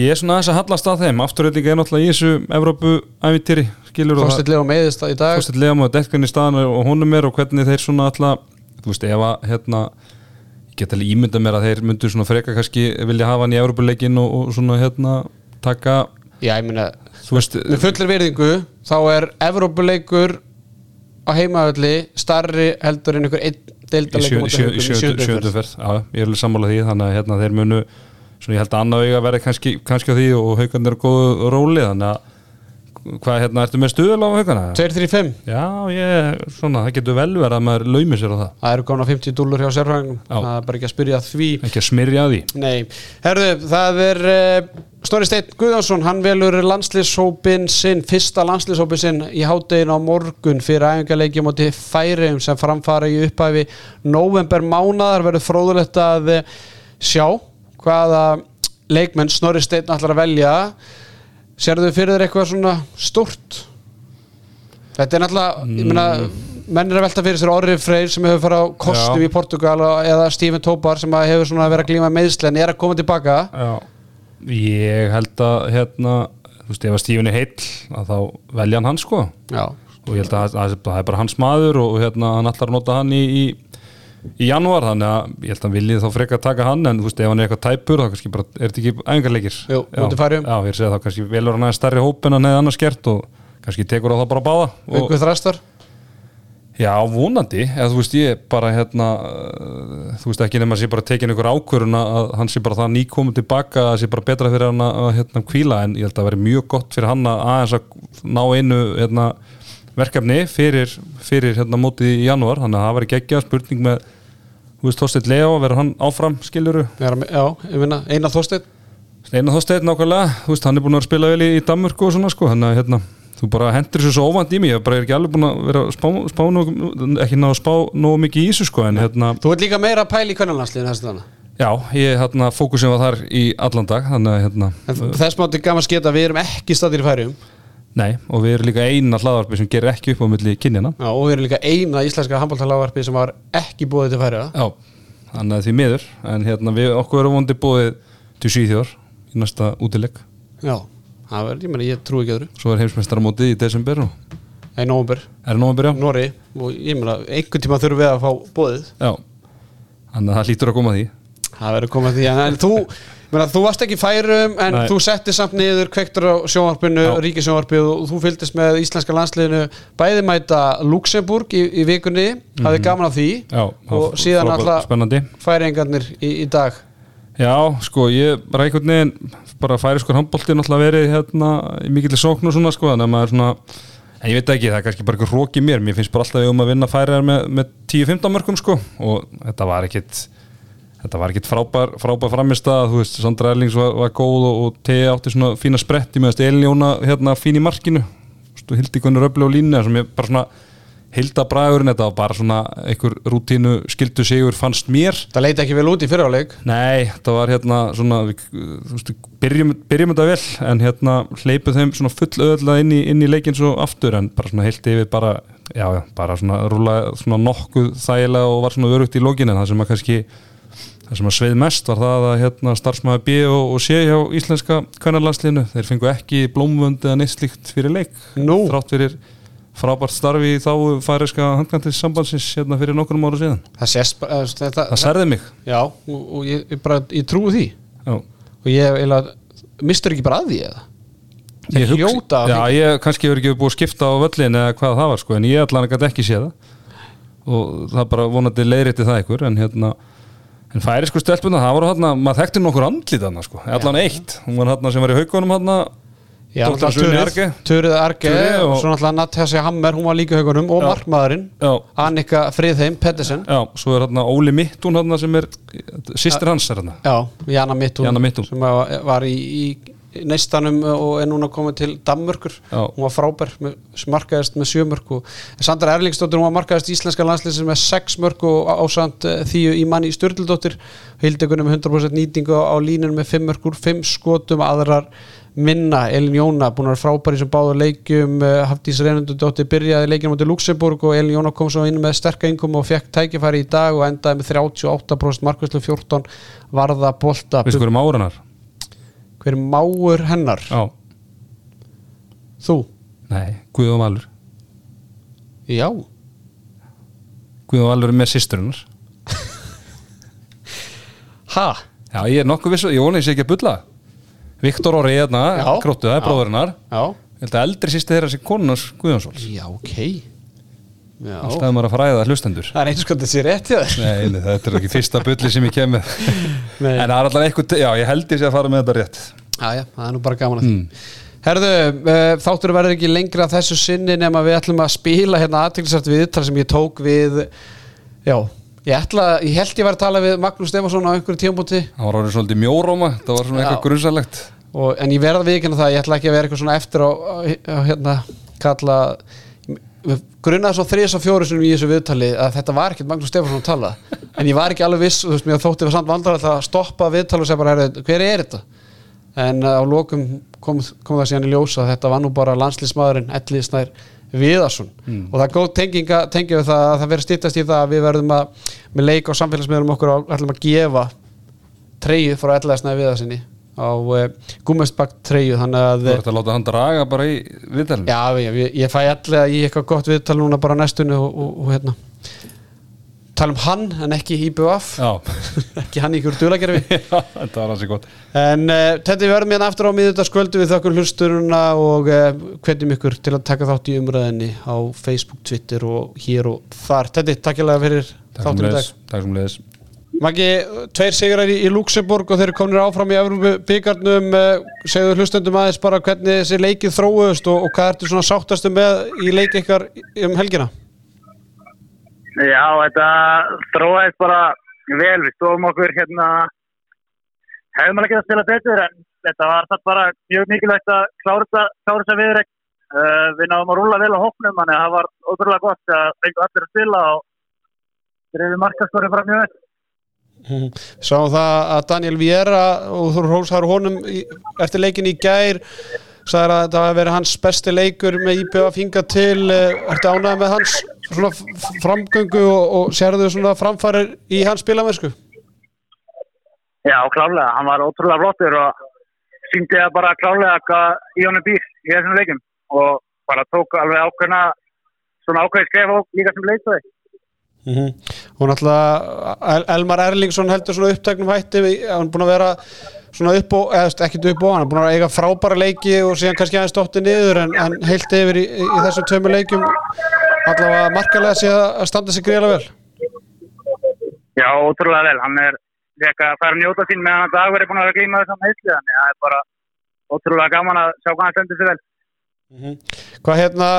ég er svona aðeins að hallast að þeim. Afturreitinga er náttúrulega í þessu Evrópu ævintýri, skilur Leo meiðist í dag. Þorsteinn Leam og dekkan í staðan og honum er og hvernig þeir svona alltaf þú veist, ef að hérna ég get alveg ímynda mér að þeir myndu svona freka kannski vilja hafa hann í Evrópuleikin og, og svona hérna taka Já, ég veist, með fullir virðingu þá er Evrópuleikur á heimavalli starri heldur en ykkur einn sjö- í sjöndu sjöndu ferð. Já, ég er alveg sammála því þannig að hérna, þeir munu svona ég held að annað auga verði kannski, kannski á því og haugarnir er góðu róli þannig að hvað hérna, ertu með stuðal á haugana? 2-3-5 Já, ég, svona, það getur vel verið að maður laumi sér á það. Það eru góna 50 dúlur hjá sérfræðingum Já. Það er bara ekki að spyrja því. Ekki að smyrja því. Nei, herðu, það er uh, Snorri Steinn Guðjónsson, hann velur landslýshópin sinn, fyrsta landslýshópin sinn í hádegin á morgun fyrir æfingarleiki móti færiðum sem framfara í upphæfi november mánadar verður fróðulegt að eh, sjá hvaða leikmenn Snorri Steinn ætlar að velja Sérðu fyrir þér eitthvað svona stórt? Þetta er náttúrulega, ég meina, menn er að velta fyrir sér Orri Freyr sem hefur farið á kostum Já. í Portugal eða Stephen Tobar sem hefur svona verið að glíma meðsli en er að koma tilbaka. Já, ég held að hérna, þú veist, ef að Stífin er heill að þá velja hann hann sko Já. og ég held að það- er bara hans maður og hérna hann að nota hann í, í, í janúar, þannig að ég held að viljið þá frekar taka hann, en þú veist, ef hann er eitthvað tæpur þá kannski bara, er þetta ekki æfingarleikir? Jú, móti Færeyjum. Já, ég segi þá kannski velur hann aðeins stærri hóp en hann hefði annars gert og kannski tekur á það bara báða. Einhver þrastar. Já, vonandi, eða þú veist ég bara hérna, uh, þú veist ekki nema að sé bara tekin einhver ákvörun að hann sé bara það nýkomið tilbaka að sé bara betra fyrir hann að hérna kvíla en ég held að veri mjög gott fyrir hann að aðeins að ná einu hérna, verkefni fyrir, fyrir hérna mótið í janúar, þannig að það veri geggja spurning með, þú veist Þorsteinn Leo verður hann áfram skiluru, Já, ég meina, Einar Þorsteinn. Einar Þorsteinn nákvæmlega, þú veist hann er búin að spila vel í, í Danmörku og svona sko, þannig að hérna þú bara hendur þessu svo óvand í mig, ég bara er ekki alveg búin að vera spá, spá nóg, ekki ná að spá nógu mikið í þessu sko, en hérna Þú ert líka meira að pæla í kvennarlandsliðinu þessu þannig. Já, ég hérna, fókusin var þar í allan dag þannig að hérna, þess mátti gaman sketa að við erum ekki staðir í færiðum. Nei, og við erum líka eina hlaðarpi sem gerir ekki upp á milli kynjana Já, og við erum líka eina íslenska handbóltalávarpi sem var ekki búið til færiða. Já, þannig að því miður en hérna, við okkur erum vondi búið til Svíþjór í næsta útileg Já, það verður, ég meina, ég trú ekki öðru. svo er heimsmeistaramótið í desember og Nei, nóvumber, er það að byrja? Nóri, og ég meina, einhvern tíma þurfum við að fá bóðið. Já, þannig að það en, en meina, þú varst ekki færum en Nei. þú setti samt niður kvektur á sjónvarpinu, Já. ríkisjónvarpinu og þú fylgdist með íslenska landsliðinu bæði mæta Luxemburg í, í vikunni, hafði gaman af því Já, og síðan alltaf færingarnir í, í dag Já, sko, ég veginn bara færi sko handbólti náttúrulega verið hérna í mikill sókn og svona sko að maður svona, en ég veit ekki, það er kannski bara eitthvað í mér, mér finnst bara alltaf við um að vinna færiðar með, með 10-15 mörgum sko og þetta var ekkit þetta var ekkit frábær, frábær framist að þú veist, Sandra Erlings var, var góð og, og T átti svona fína spretti með Elin Jóna hérna fín í markinu. Og hildi konur öfli á línu sem ég bara svona hilda bræðurinn, þetta var bara svona einhver rútínu skildu sigur fannst mér. Það leiti ekki vel út í fyriráleik Nei, það var hérna svona, við, þú veist, byrjum, byrjum þetta vel en hérna hleypuð þeim svona full öðla inn í, inn í leikinn svo aftur en bara svona heilt yfir bara, já, já, bara svona rúla svona nokkuð þægilega og var svona örugt í lógin en það sem að kannski það sem að sveið mest var það að hérna starfsmæði B og, og sé hjá íslenska kvennarlandslinu, þeir fengu ekki blómvönd eða neitt slíkt fyrir leik. Nú, þrátt fyrir frábært starfi í þá færiska handkantins sambandsins hérna fyrir nokkrum ára síðan. Það sést eh, þetta, það særði mig. Já, og, og ég, ég, bara, ég trúi því. Já. Og ég eiginlega mistur ekki bara að því eða? Ég hugsa- hljóta að Já, ég kannski hefur ekki búið að skipta á völlin eða hvað það var sko, en ég allan ekki ekki séð það. Og það bara vonandi leiðrétti það ykkur en hérna en færi sko stelpuna, það voru hérna maður þekkti nokkur andlit hann sko, allan eitt. Hún var hérna sem var í haugunum Sunni Turið- Arge. Og svo náttúrulega Natasja Hammer, hún var líka í haugunum og markmaðurinn, Annika Friðheim Pettersen. Já, svo er hérna Óli Mittún hérna sem er sýstir hans er hérna Já, Jana Mittún sem var í neistanum og er núna komið til Danmörkur Já. hún var frábær, markaðist með sjö mörg og Sandra Erlingsdóttir hún var markaðist íslenska landslýsins með sex mörg og ásand þýju í manni í Sturldóttir hildegunum með 100% nýtingu á línunum með fimm mörg úr fimm skotum aðrar minna, Elin Jóna búin að vera frábær í sem báður leikjum uh, Hafdís Reynundudóttir byrjaði leikinu mútið Luxemburg og Elin Jóna kom svo inn með sterka innkom og fekk tækifæri í dag og endaði með 38% markvæslu 14 varða bolta Veistu hverju márunar? Hver er máur hennar? Já, þú, nei, Guðjón Valur. Já. Guðjón Valur er með sýsturinnar [LAUGHS] ha, Já, ég er nokkuð vissu, ég vona ég sé ekki að bulla. Viktor Orri hérna, Já. króttu, það bróðurinnar já. Ég held að eldri sýsti þeirra sem konunars Guðjónsváls já, ok já, Alltaf maður að fræða hlustendur? Það er eins og þetta sé rétt hjá þér. Nei, þetta er ekki fyrsta bulli sem ég kem með. [LAUGHS] En það er alltaf eitthvað, já, ég held ég sé að fara með þetta rétt. Já, já, það er nú bara gaman að því. Herðu, uh, þáttur verður ekki lengra að þessu sinni nema við ætlum að spila hérna aðteklisart viðtal sem ég tók við Já, ég ætla ég held ég var að tala við Magnús Stefansson á einhverju tímpúti Það var orðið svolítið mjóróma, það var svona eitthvað grunnsalegt grunnaði svo þrís og fjóri sem í þessu viðtali að þetta var ekkert Magnús Stefansson að tala. En ég var ekki alveg viss og þú veist mér þótti við samt vandrar að stoppa viðtali og segja bara, "Heyrðu, hver er þetta? En uh, á lokum kom, kom það síðan í ljósa að þetta var nú bara landslýsmaðurinn Elli Snær Viðarsson. Og það er góð tenginga, tengið við það að það verður stýttast í það að við verðum að með leik á samfélagsmiðlum okkur ætlum að gefa treyju frá Elli Snær Viðarssoni á uh, gummestbakt treyju þannig að Þú ert að láta hann draga bara í viðtalinu? Já, ég, ég, ég fæ allega í eitthvað gott viðtal núna bara næstunni og, og, og hérna. Tala um hann en ekki IBF Já, [LAUGHS] ekki hann í ykkur dulagerfi [LAUGHS] Já, þetta var hansi gott. En uh, þetta við verðum hérna aftur á miðutaskvöldu við þakkur hlusturuna og uh, hvetjum ykkur til að taka þátt í umræðinni á Facebook, Twitter og hér og þar. Teddy, takk ég fyrir þáttum í dag. takk sem leiðis Maggi, tveir sigrar í, í Luxemburg og þeir eru komin áfram í Evropu byggarnum uh, segðu hlustendum aðeins bara hvernig þessi leikið þróuðust og, og hvað ertu svona sáttastu með í leik ykkar um helgina? Já, þetta þróaðist bara vel, við stóðum okkur hérna hefðum alveg ekki að spila betur en þetta var það bara mjög mikilvægt að klára þetta- klára þessa viðreik uh, við náðum að rúla vel á hóknum þannig að það var ótrúlega gott að fengu allir að spila og dreifði markaskori fram mjög vel Sáum það að Daniel Viera og þú rósar honum í, eftir leikin í gær sagði að þetta hafi verið hans besti leikur með IPF hinga til uh, ertu ánægð með hans framgöngu og, og sérðu svona framfarir í hans spilamennsku Já, klálega, hann var ótrúlega flottur og síndi að bara klálega hvað í honum býr í þessum leikum og bara tók alveg ákveðna svona ákveði skref og líka sem leiktaði mm og náttúrulega El Elmar Erlingsson heldur svona uppteknum hætti hann er búin að vera svona upp og ekkert upp og hann er búin að eiga frábæra leiki og síðan kannski aðeins dotti niður en, en heilt yfir í, í þessum tveimur leikum allavega markalega sé að standa sig greiðlega vel Já, ótrúlega vel. Hann er fekk að fara að njóta sín meðan dagur er búin að vera að glíma þessum heitli. Þannig að það er bara ótrúlega gaman að sjá hvað hann stendur sig vel. Hvað hérna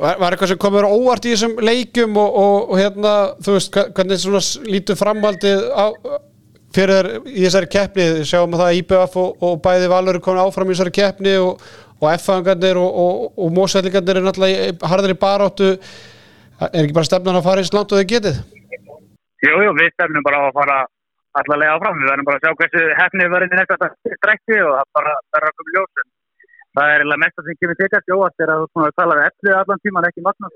var, var eitthvað sem komur óvart í þessum leikum og, og, og hérna þú veist hvernig svona lítur framhaldið á, fyrir í þessari keppni sjáum að það að IBF og, og bæði valur er komin áfram í þessari keppni og, F-fangarnir og, mósætlingarnir er náttúrulega í- harðir í baráttu er ekki bara stefnan að fara eins langt og þau getið Jú, jú, við stefnum bara á að fara allarlega áfram. Við verðum bara að sjá hversu hefnið við verðum í næsta strekki og það bara verður að koma í ljós. En Það er mest að sem kemur tekast í óvart er að þú búin að tala við eflið allan tíman, ekki Magnús.